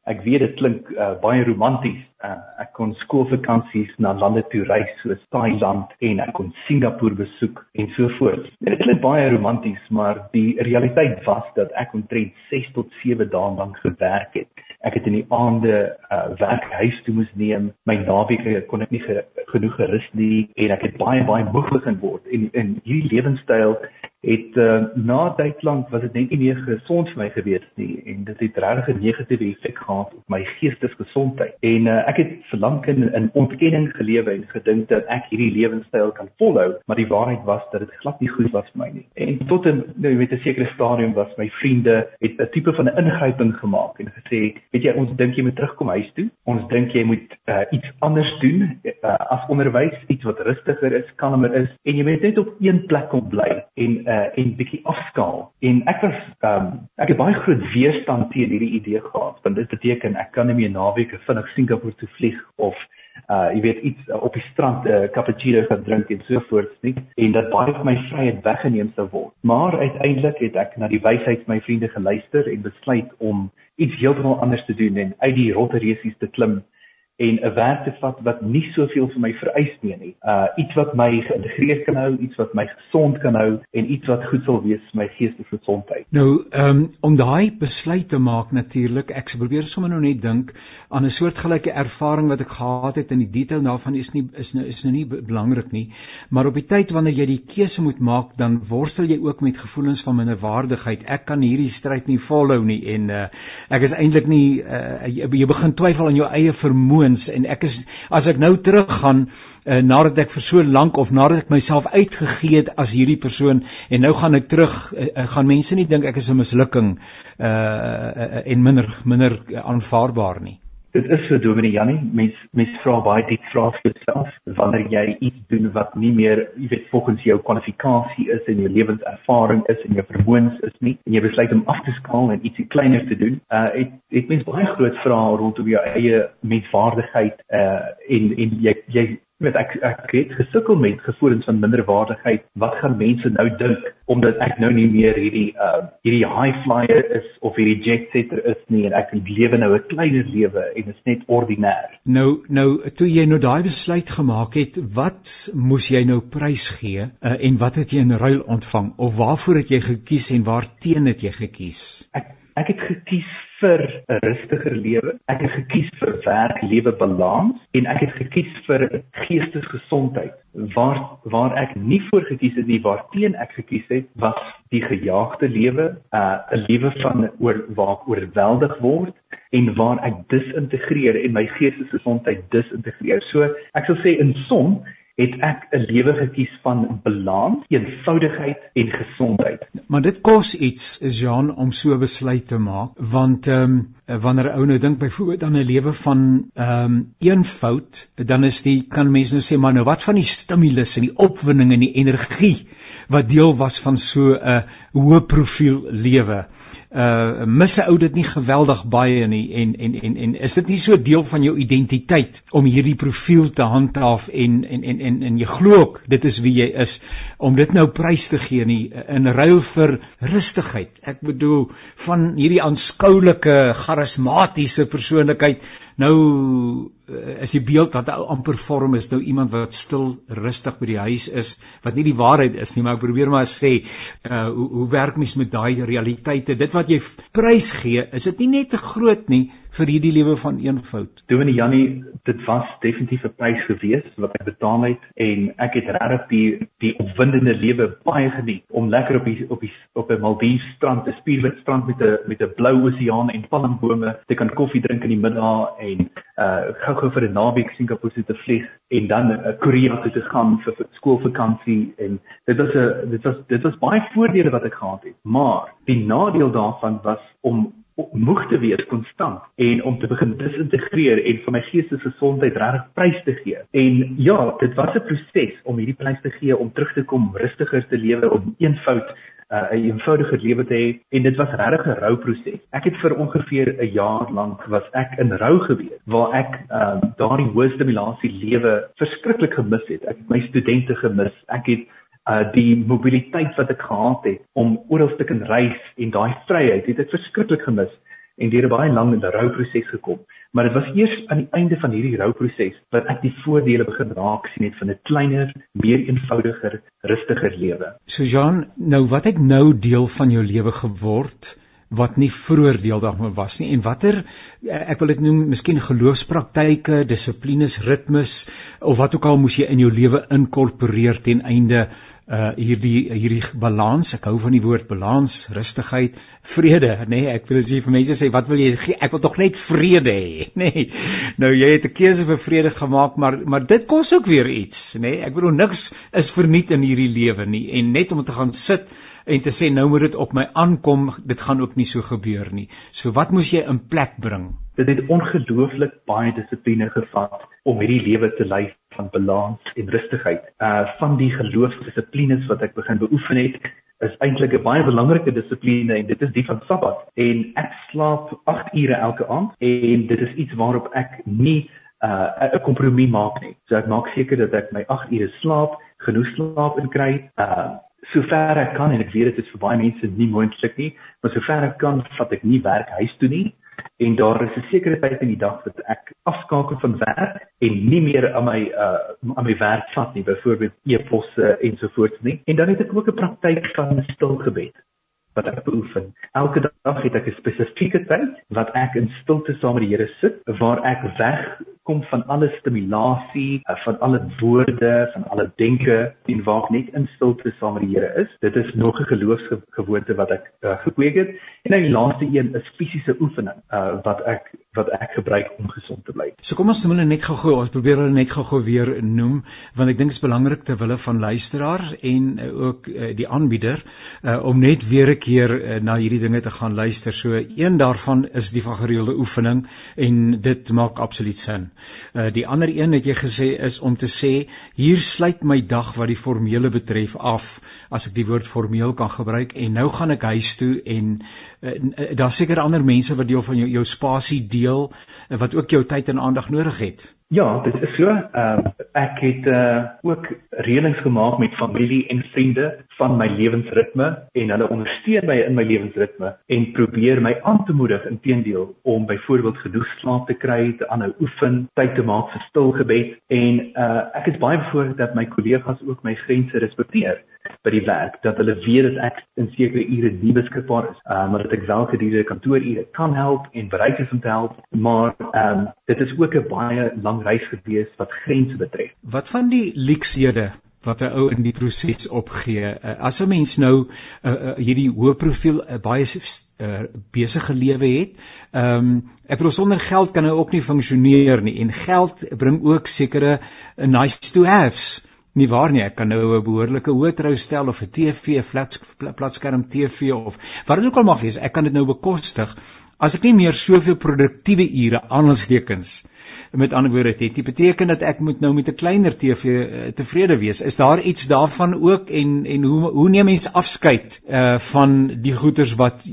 Ek weet dit klink uh, baie romanties. Uh, ek kon skoolvakansies na lande toe reis soos Thailand en ek kon Singapore besoek en so voort. Dit klink baie romanties, maar die realiteit was dat ek omtrent 6 tot 7 dae lank gewerk het. Ek het in die aande uh, werk huis toe moes neem. My naweke kon ek nie ge genoeg gerus nie en ek het baie baie moeg begin word. En in hierdie lewenstyl het uh, na lank was dit net nie meer gesond vir my gewees nie en dit het regtig 'n negatiewe effek gehad op my geestesgesondheid. En uh, ek het verlang in, in ontkenning gelewe en gedink dat ek hierdie lewenstyl kan volhou, maar die waarheid was dat dit glad nie goed was vir my nie. En tot in nou met 'n sekere stadium was my vriende het 'n tipe van 'n ingryping gemaak en gesê, weet jy, ons dink jy moet terugkom huis toe. Ons dink jy moet uh, iets anders doen uh, as onderwys, iets wat rustiger is, kalmer is en jy moet net op een plek kom bly en uh, en bietjie afskaal. En ek was um, ek het baie groot weerstand teen hierdie idee gehad want dit beteken ek kan nie meer naweke vinnig Singapore toe vlieg of uh jy weet iets uh, op die strand 'n uh, cappuccino gaan drink en so voort nie en dat baie van my vryheid weggeneem sou word. Maar uiteindelik het ek na die wysheid van my vriende geluister en besluit om iets heeltemal anders te doen en uit die rotte resies te klim en 'n werk te vat wat nie soveel vir my vereis nie. Uh iets wat my geïntegreer kan hou, iets wat my gesond kan hou en iets wat goed sal wees vir my geestesgesondheid. Nou, ehm um, om daai besluit te maak natuurlik, ek probeer sommer nou net dink aan 'n soortgelyke ervaring wat ek gehad het in die detail daarvan is nie is nou is nou nie belangrik nie, maar op die tyd wanneer jy die keuse moet maak, dan worstel jy ook met gevoelens van minderwaardigheid. Ek kan hierdie stryd nie volhou nie en uh ek is eintlik nie uh, jy, jy begin twyfel aan jou eie vermoë lewens en ek is as ek nou teruggaan uh, nadat ek vir so lank of nadat ek myself uitgegee het as hierdie persoon en nou gaan ek terug uh, gaan mense nie dink ek is 'n mislukking uh, uh, en minder minder aanvaarbaar nie Dit is so Dominee Jannie, mens mens vra baie diep vrae vir jouself wanneer jy iets doen wat nie meer, jy weet, volgens jou kwalifikasie is en jou lewenservaring is en jou vermoëns is nie en jy besluit om af te skaal en ietsie kleiner te doen. Uh het het mens baie groot vrae rondom jou eie menswaardigheid uh en en jy jy met ek ek het gesukkel met gevoelens van minderwaardigheid. Wat gaan mense nou dink omdat ek nou nie meer hierdie uh hierdie high flyer is of hierdie jet setter is nie en ek lewe nou 'n kleiner lewe en is net ordinêr. Nou nou toe jy nou daai besluit gemaak het, wat moes jy nou prys gee uh, en wat het jy in ruil ontvang of waarvoor het jy gekies en waarteen het jy gekies? Ek ek het gekies vir 'n rustiger lewe. Ek het gekies vir werk-lewe balans en ek het gekies vir geestesgesondheid. Waar waar ek nie voor gekies het nie, waarteen ek gekies het, was die gejaagde lewe, 'n uh, lewe van oor waar oorweldig word en waar ek disintegreer en my geestesgesondheid disintegreer. So ek sou sê in som het ek 'n lewe gekies van balans, eenvoudigheid en gesondheid. Maar dit kos iets, Jean, om so besluit te maak, want ehm um, wanneer 'n ou nou dink byvoorbeeld aan 'n lewe van ehm um, eenvoud, dan is die kan mense nou sê maar nou wat van die stimulus en die opwinding en die energie wat deel was van so 'n hoë profiel lewe? Uh mis 'n ou dit nie geweldig baie nie en en en en is dit nie so deel van jou identiteit om hierdie profiel te handhaaf en en en en, en jy glo ook dit is wie jy is om dit nou prys te gee nie in ruil vir rustigheid? Ek bedoel van hierdie aanskoulike charismatiese persoonlikheid nou uh, is die beeld wat amper vorm is nou iemand wat stil rustig by die huis is wat nie die waarheid is nie maar ek probeer maar sê uh, hoe hoe werk mens met daai realiteite dit wat jy prys gee is dit nie net te groot nie vir hierdie lewe van eenvoud. Dominee Jannie, dit was definitief 'n prys gewees wat ek betaal het en ek het regtig die die opwindende lewe baie geniet om lekker op die op die op 'n Maldives strand, 'n spierwit strand met 'n met 'n blou oseaan en palmbome te kan koffie drink in die middag en uh gou-gou vir 'n naweek Singapore te vlieg en dan uh, Korea toe te gaan vir, vir skoolvakansie en dit was 'n dit was dit was baie voordele wat ek gehad het. Maar die nadeel daarvan was om moeg te wees konstant en om te begin disintegreer en vir my geestesgesondheid regtig prys te gee. En ja, dit was 'n proses om hierdie prys te gee om terug te kom, rustiger te lewe, om eenvoud uh, 'n eenvoudiger lewe te hê en dit was regtig 'n rouproses. Ek het vir ongeveer 'n jaar lank was ek in rou gewees waar ek uh, daardie hoë stimulasie lewe verskriklik gemis het. Ek het my studente gemis. Ek het uh die mobiliteit wat ek gehad het om oral te kan reis en daai vryheid het ek verskriklik gemis en deur 'n baie lang rouproses gekom. Maar dit was eers aan die einde van hierdie rouproses wat ek die voordele begin raak sien het van 'n kleiner, meer eenvoudiger, rustiger lewe. So Jean, nou wat het nou deel van jou lewe geword? wat nie vroeër deel daarvan was nie en watter eh, ek wil dit noem miskien geloofspraktyke, dissiplines, ritmes of wat ook al moes jy in jou lewe inkorporeer ten einde uh hierdie hierdie balans ek hou van die woord balans rustigheid vrede nê nee, ek wil as jy vir mense sê wat wil jy ek wil tog net vrede hê nê nee. nou jy het 'n keuse vir vrede gemaak maar maar dit kos ook weer iets nê nee. ek bedoel niks is verniet in hierdie lewe nie en net om te gaan sit en te sê nou moet dit op my aankom dit gaan ook nie so gebeur nie so wat moes jy in plek bring dit het ongelooflik baie dissipline gevat om hierdie lewe te lei van balans en rustigheid. Uh van die geloofsdissiplines wat ek begin beoefen het, is eintlik 'n baie belangrike dissipline en dit is die van Sabbat. En ek slaap 8 ure elke aand en dit is iets waarop ek nie uh 'n kompromie maak nie. So ek maak seker dat ek my 8 ure slaap, genoeg slaap kry. Uh sover ek kan en ek weet dit is vir baie mense nie moontlik nie, maar sover ek kan, vat ek nie werk huis toe nie. En daar is 'n sekere tyd in die dag wat ek afskakel van werk en nie meer aan my uh aan my werk vat nie byvoorbeeld e-posse ensovoorts nie. En dan het ek ook 'n praktyk van stil gebed wat ek beoefen. Elke dag het ek 'n spesifieke tyd wat ek in stilte saam met die Here sit waar ek weg kom van alle stimulasie, uh, van alle woorde, van alle denke en waar ek net in stilte saam met die Here is. Dit is nog 'n geloofsgewoonte wat ek uh, gekweek het. En nou die laaste een is fisiese oefening uh, wat ek wat ek gebruik om gesond te bly. So kom ons noem hulle net gou-gou, ons probeer hulle net gou-gou weer noem want ek dink dit is belangrik ter wille van luisteraars en uh, ook uh, die aanbieder uh, om net weer 'n keer uh, na hierdie dinge te gaan luister. So een daarvan is die van gereelde oefening en dit maak absoluut sin. Uh die ander een wat jy gesê is om te sê hier sluit my dag wat die formele betref af as ek die woord formeel kan gebruik en nou gaan ek huis toe en uh, daar's seker ander mense wat deel van jou jou spasie deel uh, wat ook jou tyd en aandag nodig het. Ja, dit is so. Ehm uh, ek het uh ook reëlings gemaak met familie en vriende van my lewensritme en hulle ondersteun my in my lewensritme en probeer my aan te moedig inteendeel om byvoorbeeld genoeg slaap te kry, te aanhou oefen, tyd te maak vir stil gebed en uh ek is baie bevoorreg dat my kollegas ook my grense respekteer by die werk dat hulle weet dat ek in sekere ure nie beskikbaar is, uh, maar dat ek wel gedurende kantoorure kan help en bereid is om te help, maar ehm um, dit is ook 'n baie lang reis gewees wat grense betref. Wat van die leksede wat 'n ou in die proses opgee. Uh, as 'n mens nou uh, uh, hierdie hoë profiel uh, baie uh, besige lewe het, ehm um, ek bedoel sonder geld kan hy ook nie funksioneer nie en geld bring ook sekere uh, nice to haves nie waar nie ek kan nou 'n behoorlike hoë trou stel of 'n TV, 'n flat platskerm TV of wat dit ook al mag wees, ek kan dit nou bekostig as ek nie meer soveel produktiewe ure aanstekens met ander woorde dit beteken dat ek moet nou met 'n kleiner TV uh, tevrede wees? Is daar iets daarvan ook en en hoe hoe neem mens afskeid uh, van die goeders wat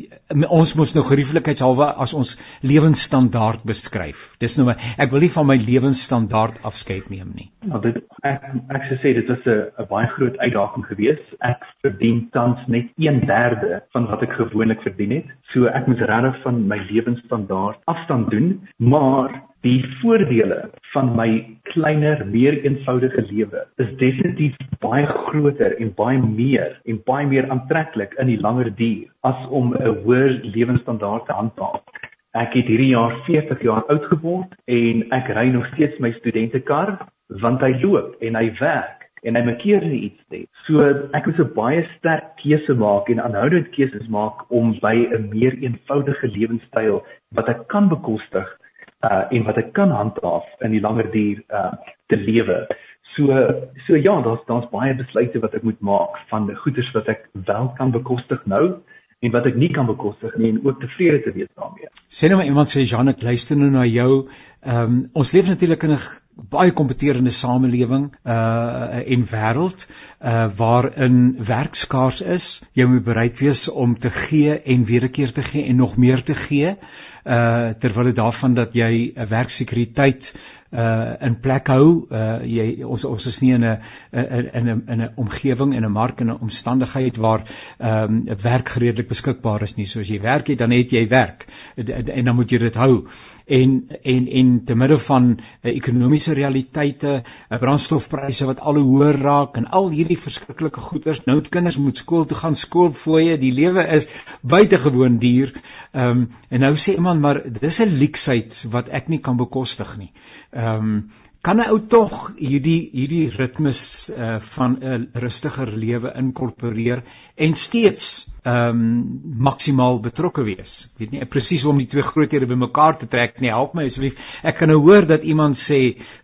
ons mos nou gerieflikheidshalwe as ons lewensstandaard beskryf? Dis nou ek wil nie van my lewensstandaard afskeid neem nie. Ja dit ek ek sê dit was 'n baie groot uitdaging geweest. Ek verdien tans net 1/3 van wat ek gewoonlik verdien het. So ek moet regtig van my lewensstandaard afstand doen. Maar Die voordele van my kleiner, meer eenvoudige lewe is definitief baie groter en baie meer en baie meer aantreklik in die langer duur as om 'n hoër lewensstandaard te handhaaf. Ek het hierdie jaar 40 jaar oud geword en ek ry nog steeds my studentekar want hy loop en hy werk en hy maak keer nie iets nie. So ek moet 'n baie sterk keuse maak en aanhoudend keuses maak om by 'n meer eenvoudige lewenstyl wat ek kan bekostig uh en wat ek kan handhaaf in die langer duur uh te lewe. So so ja, daar's daar's baie besluite wat ek moet maak van die goederes wat ek wel kan bekostig nou en wat ek nie kan bekostig nie en ook tevrede te wees daarmee. Sê nou maar iemand sê Jan ek luister nou na jou. Ehm um, ons leef natuurlik in 'n baie kompeterende samelewing uh en wêreld uh waarin werk skaars is. Jy moet bereid wees om te gee en weer 'n keer te gee en nog meer te gee. Uh terwyl dit daarvan dat jy 'n werksekuriteit uh in plek hou. Uh jy ons ons is nie in 'n in 'n in 'n omgewing en 'n mark en 'n omstandigheid waar ehm um, werk redelik beskikbaar is nie. So as jy werk het, dan het jy werk en, en dan moet jy dit hou en en en te midde van uh, ekonomiese realiteite, uh, brandstofpryse wat al hoe hoër raak en al hierdie verskriklike goeders, nou het kinders moet skool toe gaan, skoolfooie, die lewe is buitengewoon duur. Ehm um, en nou sê iemand maar dis 'n leksheid wat ek nie kan bekostig nie. Ehm um, kan 'n ou tog hierdie hierdie ritmes uh, van 'n rustiger lewe inkorporeer en steeds ehm um, maksimaal betrokke wees. Ek weet nie presies hoe om die twee groothede bymekaar te trek nie. Help my asseblief. Ek kan nou hoor dat iemand sê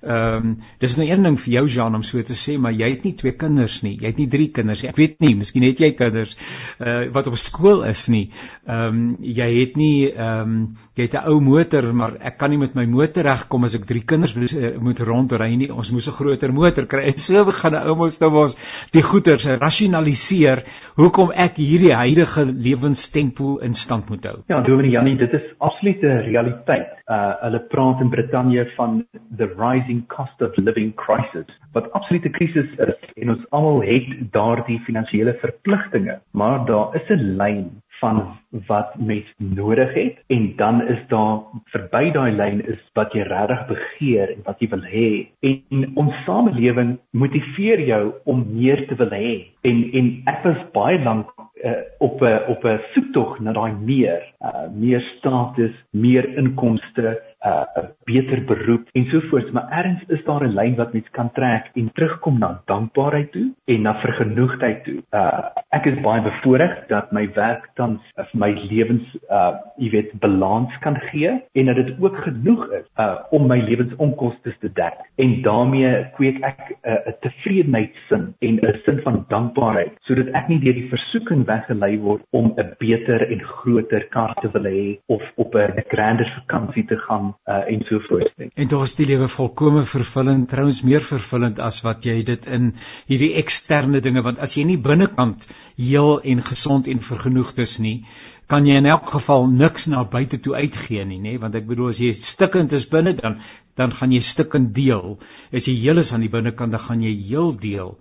ehm um, dis nou een ding vir jou Jean om so te sê, maar jy het nie twee kinders nie. Jy het nie drie kinders nie. Ek weet nie, miskien het jy kinders uh, wat op skool is nie. Ehm um, jy het nie ehm um, jy het 'n ou motor, maar ek kan nie met my motor regkom as ek drie kinders moet, uh, moet rondry nie. Ons moes 'n groter motor kry. En so begin 'n ou mos nou ons die goeders rasionaliseer hoekom ek hierdie huidige lewenstempo in stand moet hou. Ja, Dominee Janie, dit is absolute realiteit. Uh hulle praat in Brittanje van the rising cost of living crisis. Wat absolute krisis is en ons almal het daardie finansiële verpligtinge, maar daar is 'n lyn van wat mens nodig het. En dan is daar verby daai lyn is wat jy regtig begeer en wat jy wil hê. En ons samelewing motiveer jou om meer te wil hê. En en ek was baie lank uh, op 'n op 'n soektog na daai meer uh, meer status, meer inkomste, 'n uh, beter beroep en sovoorts, maar ergens is daar 'n lyn wat mens kan trek en terugkom na dankbaarheid toe en na vergenoegdheid toe. Uh ek is baie bevoorreg dat my werk tans vir uh, my lewens uh jy weet balans kan gee en dat dit ook genoeg is uh om my lewensonkoste te dek. En daarmee kweek ek 'n uh, tevredenheidsin en 'n sin van dankbaarheid sodat ek nie deur die versoeking weggelei word om 'n beter en groter kar te wil hê of op 'n grander vakansie te gaan uh, en so voort. En tog is die lewe volkome vervullend, trouens meer vervullend as wat jy dit in hierdie eksterne dinge want as jy nie binnekant heel en gesond en vergenoegd is nie, kan jy in elk geval niks na buite toe uitgee nie, nê, want ek bedoel as jy stikkend is binne dan dan gaan jy stikkend deel. As jy heel is aan die binnekant dan gaan jy heel deel.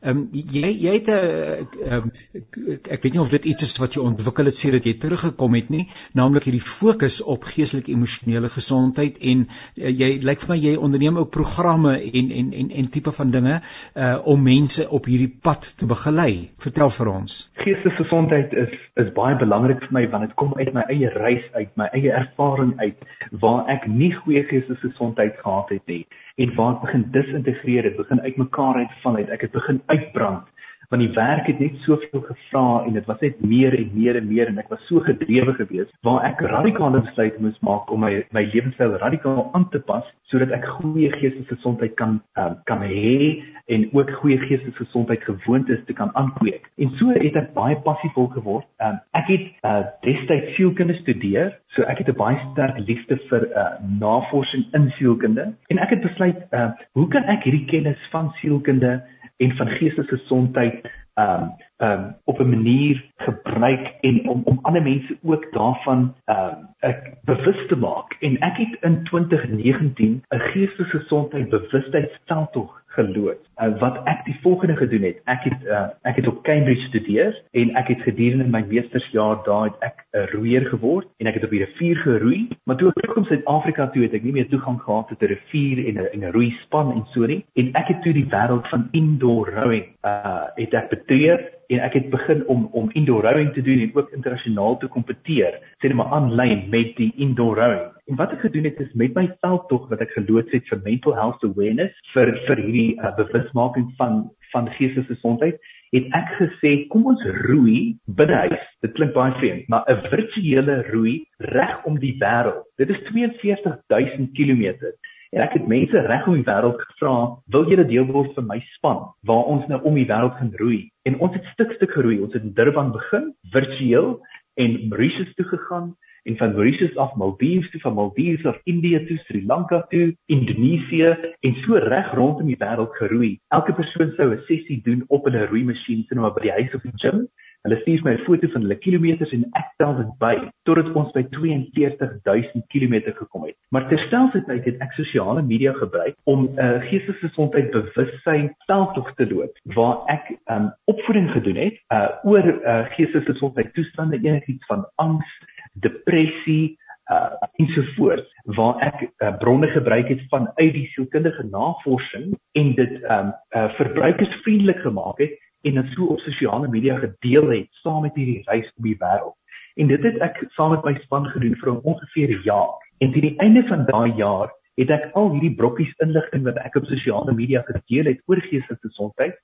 Ehm um, jy jy het 'n uh, um, ek weet nie of dit iets is wat jy ontwikkel het sedert jy teruggekom het nie, naamlik hierdie fokus op geestelike emosionele gesondheid en uh, jy lyk vir my jy onderneem ook programme en en en en tipe van dinge uh om mense op hierdie pad te begelei. Vertel vir ons. Geestelike gesondheid is is baie belangrik vir my want dit kom uit my eie reis uit, my eie ervaring uit waar ek nie goeie geestelike gesondheid gehad het nie en waar ek begin disintegreer het, begin uitmekaar uitval het, ek het begin uitbrand want die werk het net soveel gevra en dit was net meer en meer en meer en ek was so gedrewe geweest waar ek radikale besluite moes maak om my my lewenstyl radikaal aan te pas sodat ek goeie geestelike gesondheid kan um, kan hê en ook goeie geestelike gesondheid gewoontes te kan aankweek. En so het ek baie passievol geword. Um, ek het uh, destyds sielkunde studeer, so ek het 'n baie sterk liefde vir uh, navorsing in sielkunde en ek het besluit, uh, hoe kan ek hierdie kennis van sielkunde en van geestelike gesondheid ehm um, ehm um, op 'n manier gebruik en om om ander mense ook daarvan ehm um, ek bewus te maak. En ek het in 2019 'n geestelike gesondheid bewustheidsveldtog geloods. Uh, wat ek die volgende gedoen het, ek het uh, ek het op Cambridge studeer en ek het gedurende my meestersjaar daar het ek 'n uh, roeier geword en ek het op die rivier geroei, maar toe ek terugkom Suid-Afrika toe het ek nie meer toegang gehad tot 'n rivier en 'n 'n roeispan en so nie en ek het toe die wêreld van indoor rowing uh het ek betree en ek het begin om om indoor rowing te doen en ook internasionaal te kompeteer, sê net maar aanlyn met die indoor rowing. En wat ek gedoen het is met my veldtog wat ek geloods het vir mental health awareness vir vir hierdie uh, bewusmaking van van geestelike gesondheid, het ek gesê kom ons roei binne huis. Dit klink baie vreemd, maar 'n virtuele roei reg om die wêreld. Dit is 42000 km. En ek het mense reg om die wêreld gevra, wil julle deel word van my span waar ons nou om die wêreld gaan roei? En ons het stuk stuk geroei. Ons het in Durban begin, virtueel en Mauritius toe gegaan en van Mauritius af Maldives toe, van Maldives af Indië toe, Sri Lanka toe, Indonesië en so reg rondom die wêreld geroei. Elke persoon sou 'n sessie doen op 'n roeimasjien sien maar by die huis of die gym. Hulle stuur my 'n foto van hulle kilometers en ek tel dit by totdat ons by 42000 km gekom het. Maar terselfdertyd het ek sosiale media gebruik om 'n uh, geestesgesondheid bewussyn veldtog te loop waar ek um, opvoeding gedoen het uh, oor uh, geestesgesondheid toestande enigiets van angs depressie uh ensovoorts waar ek uh, bronne gebruik het van uit die sielkundige navorsing en dit um uh, verbruikersvriendelik gemaak het en dit so op sosiale media gedeel het saam met hierdie reis om die wêreld. En dit het ek saam met my span gedoen vir ongeveer 'n jaar. En teen die einde van daai jaar het ek al hierdie brokkies inligting wat ek op sosiale media gedeel het oor geestesgesondheid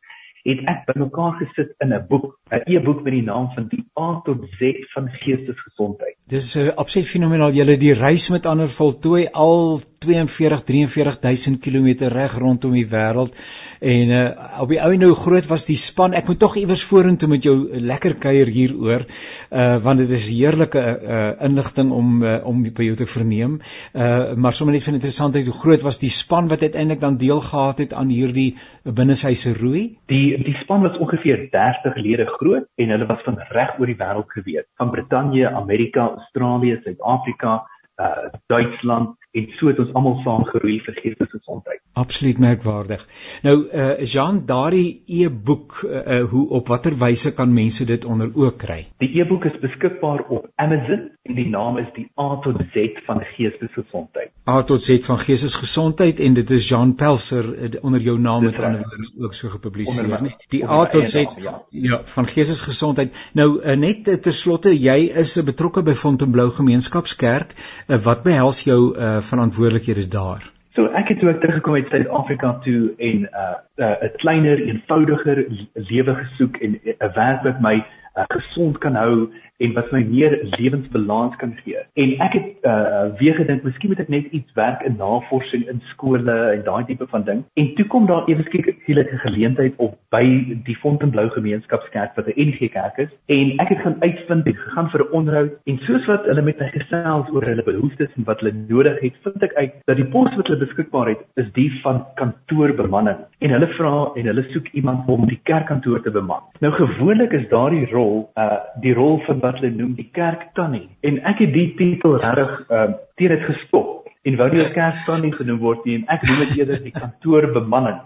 het ek bymekaar gesit in 'n boek, 'n e-boek met die naam van die A tot Z van geestesgesondheid. Dis 'n uh, absoluut fenomenaal. Julle die reis met ander voltooi al 42 43000 km reg rondom die wêreld en uh, op die ou en nou groot was die span. Ek moet tog iewers vorentoe met jou lekker kuier hieroor uh want dit is heerlike uh inligting om uh, om by jou te verneem. Uh maar sommer net van interessantheid hoe groot was die span wat uiteindelik dan deel gehad het aan hierdie binnesyse roei? Die die span was ongeveer 30 lede groot en hulle was van reg oor die wêreld gewees, van Brittanje, Amerika, Australië, Suid-Afrika, uh Duitsland en so het ons almal saam geroei vir geestesgesondheid. Absoluut merkwaardig. Nou uh Jean, daardie e-boek uh, uh hoe op watter wyse kan mense dit onder oog kry? Die e-boek is beskikbaar op Amazon en die naam is die A tot Z van geestesgesondheid. A tot Z van geestesgesondheid en dit is Jean Pelser onder jou naam met ander woorde ook so gepubliseer, nee. Die A tot Z ja. ja, van geestesgesondheid. Nou uh, net uh, ter slotte, jy is uh, betrokke by Fontainebleau Gemeenskapskerk. Uh, wat behels jou uh verantwoordelikhede daar? So ek het toe ek teruggekom uit Suid-Afrika toe en 'n uh, 'n uh, kleiner, eenvoudiger lewe gesoek en 'n uh, werk wat my uh, gesond kan hou en wat my meer lewensbalans kan gee. En ek het uh weer gedink miskien moet ek net iets werk in navorsing in skole en daai tipe van ding. En toe kom daar ewe skielik 'n geleentheid op by die Fontainebleau Gemeenskapskerk wat 'n NG Kerk is en ek het gaan uitvind en gegaan vir 'n onderhoud en soos wat hulle met my gesels oor hulle behoeftes en wat hulle nodig het, vind ek uit dat die pos wat hulle beskikbaar het is die van kantoorbemanning. En hulle vra en hulle soek iemand om die kerkkantoor te beman. Nou gewoonlik is daardie rol uh die rol van wat hulle noem die kerktannie en ek het die titel reg ehm uh, teen dit gestop en wou nie kerktannie genoem word nie en ek noem dit eerder die kantoorbemanning.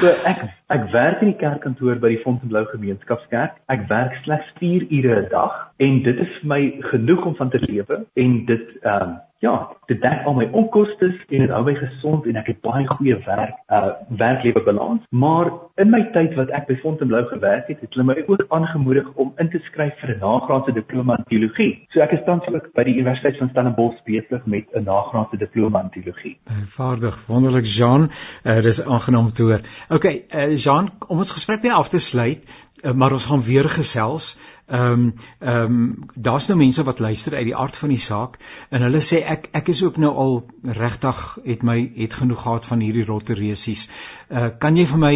So ek ek werk in die kerkkantoor by die Fontainebleau Gemeenskapskerk. Ek werk slegs 4 ure 'n dag en dit is vir my genoeg om van te lewe en dit ehm um, ja, dit dek al my onkoste en dit hou my gesond en ek het baie goeie werk, uh werklewe balans. Maar in my tyd wat ek by Fontainebleau gewerk het, het hulle my ook aangemoedig om in te skryf vir 'n nagraadse diploma in teologie. So ek is tans ook by die Universiteit van Stellenbosch besig met 'n nagraadse diploma in teologie. Vaardig, wonderlik Jean. Uh dis aangenaam te hoor. Okay, uh Jean, om ons gesprek weer af te sluit, uh, maar ons gaan weer gesels. Ehm um, ehm um, daar's nou mense wat luister uit die aard van die saak en hulle sê ek ek is ook nou al regtig het my het genoeg gehad van hierdie rotte reusies. Uh kan jy vir my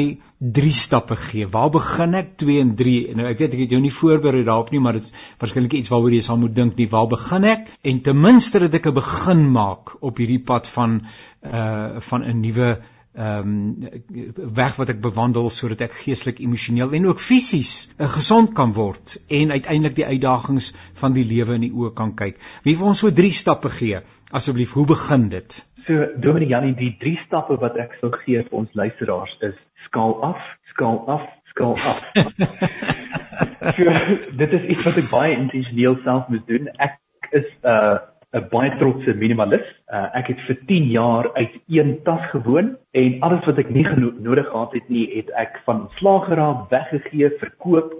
drie stappe gee? Waar begin ek 2 en 3? Nou ek weet ek het jou nie voorberei daarop nie, maar dit is waarskynlik iets waaroor jy sal moet dink nie. Waar begin ek? En ten minste dat ek 'n begin maak op hierdie pad van uh van 'n nuwe ehm um, weg wat ek bewandel sodat ek geestelik, emosioneel en ook fisies uh, gesond kan word en uiteindelik die uitdagings van die lewe in die oë kan kyk. Wie wil ons so drie stappe gee? Asseblief, hoe begin dit? So, Dominee Janie, die drie stappe wat ek sou gee vir ons luisteraars is skaal af, skaal af, skaal af. so, dit is iets wat ek baie intentioneel self moet doen. Ek is 'n uh, 'n baie trotse minimalis. Uh, ek het vir 10 jaar uit een tas gewoon en alles wat ek nie nodig gehad het nie, het ek van slaag geraak, weggegee, verkoop.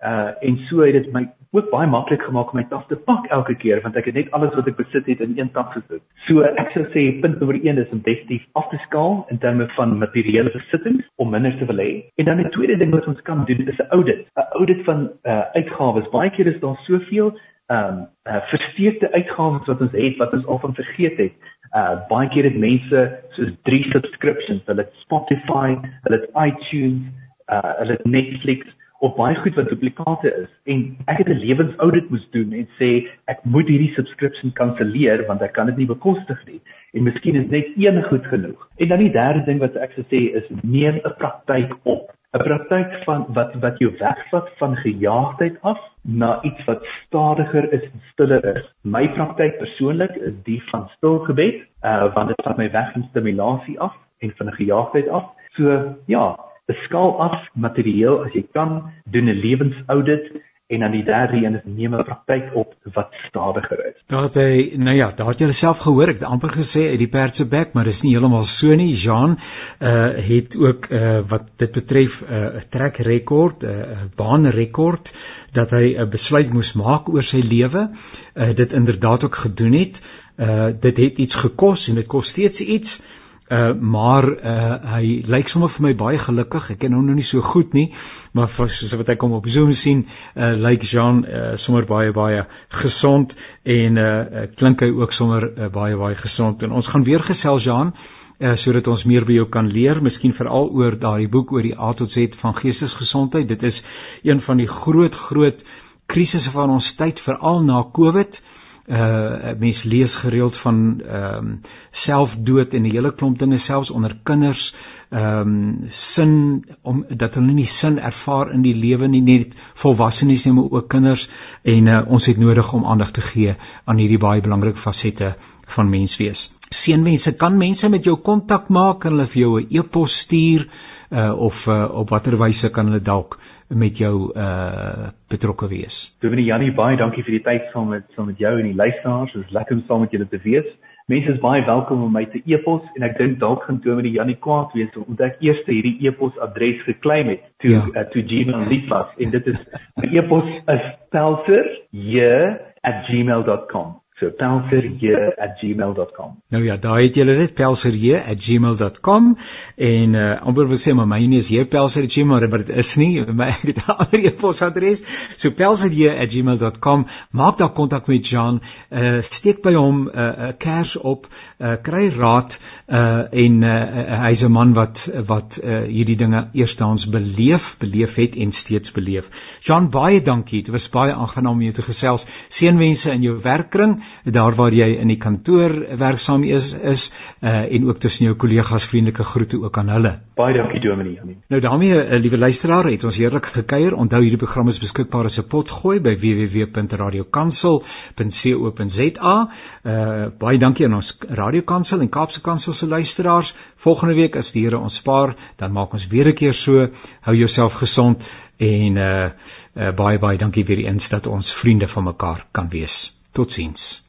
Uh en so het dit my ook baie maklik gemaak om my tas te pak elke keer want ek het net alles wat ek besit het in een tas gesit. So ek sou sê punt nommer 1 is om definitief af te skaal in terme van materiële besittings om minder te wil hê. En dan die tweede ding wat ons kan doen is 'n audit. 'n Audit van uh uitgawes. Baie keer is daar soveel ehm um, uh, versteekte uitgawes wat ons het wat ons al van vergeet het. Uh baie keer het mense soos drie subscriptions, hulle het Spotify, hulle het iTunes, uh hulle het Netflix op baie goed wat duplikate is en ek het 'n lewensaudit moes doen en sê ek moet hierdie subscription kanselleer want ek kan dit nie bekostig nie en miskien is net een goed genoeg. En dan die derde ding wat ek sou sê is neem 'n praktyk op. 'n Praktyk van wat wat jou wegvat van gejaagdheid af na iets wat stadiger is en stiller is. My praktyk persoonlik is die van stil gebed, uh want dit vat my weg van stimulasie af en van gejaagdheid af. So ja, beskaal af materieel as jy kan, doen 'n lewensaudit en dan die derde een is neem 'n praktyk op wat stadiger is. Daar hy nou ja, daar het jy self gehoor, ek het amper gesê uit die perdse bek, maar dis nie heeltemal so nie. Jean uh het ook uh wat dit betref 'n uh, trek rekord, 'n uh, baanrekord dat hy 'n uh, besluit moes maak oor sy lewe. Uh dit inderdaad ook gedoen het. Uh dit het iets gekos en dit kos steeds iets. Maar uh hy lyk sommer vir my baie gelukkig. Ek ken hom nou nie so goed nie, maar soos wat ek hom op Zoom sien, uh lyk Jean uh sommer baie baie gesond en uh klink hy ook sommer uh, baie baie gesond. En ons gaan weer gesels Jean uh sodat ons meer by jou kan leer, miskien veral oor daardie boek oor die A tot Z van geestesgesondheid. Dit is een van die groot groot krisisse van ons tyd, veral na Covid. Uh uh mens lees gereeld van ehm um, selfdood en 'n hele klomp dinge selfs onder kinders ehm um, sin om dat hulle nie sin ervaar in die lewe nie net volwassenes nie maar ook kinders en uh, ons het nodig om aandag te gee aan hierdie baie belangrike fasette van menswees. Seënwense kan mense met jou kontak maak en hulle vir jou 'n e-pos stuur uh, of uh, op watter wyse kan hulle dalk met jou uh betrokke wees. Dominee Jannie, baie dankie vir die tyd saam met saam met jou en die luisteraars. Dit is lekker om saam met julle te wees. Mense is baie welkom om my te e-pos en ek dink dalk gaan Dominee Jannie kwaad wees omdat ek eers hierdie e-pos adres geklaim het toe ja. uh, toe Gmail lief was en dit is my e-pos is pelser@gmail.com. So pelserje@gmail.com. Nou ja, daai het julle dit pelserje@gmail.com en uh amper wil sê maar myne is jepelserje maar dit is nie my ek het 'n ander e-posadres. So pelserje@gmail.com. Maak daar kontak met Jan. Uh steek by hom 'n uh, 'n uh, kers op, uh kry raad uh en uh hy's 'n man wat wat uh hierdie dinge eerstens beleef, beleef het en steeds beleef. Jan, baie dankie. Dit was baie aangenaam om jou te gesels. Seënwense in jou werkkring daar waar jy in die kantoor werksaam is is uh, en ook tussen jou kollegas vriendelike groete ook aan hulle. Baie dankie Dominee. Nou daarmee uh, liewe luisteraar, het ons heerlik gekuier. Onthou hierdie program is beskikbaar as 'n potgooi by www.radiokansel.co.za. Uh baie dankie aan ons Radiokansel en Kaapse Kansel se luisteraars. Volgende week as die Here ons spaar, dan maak ons weer 'n keer so. Hou jouself gesond en uh, uh baie baie dankie weer eens dat ons vriende van mekaar kan wees. Totsiens.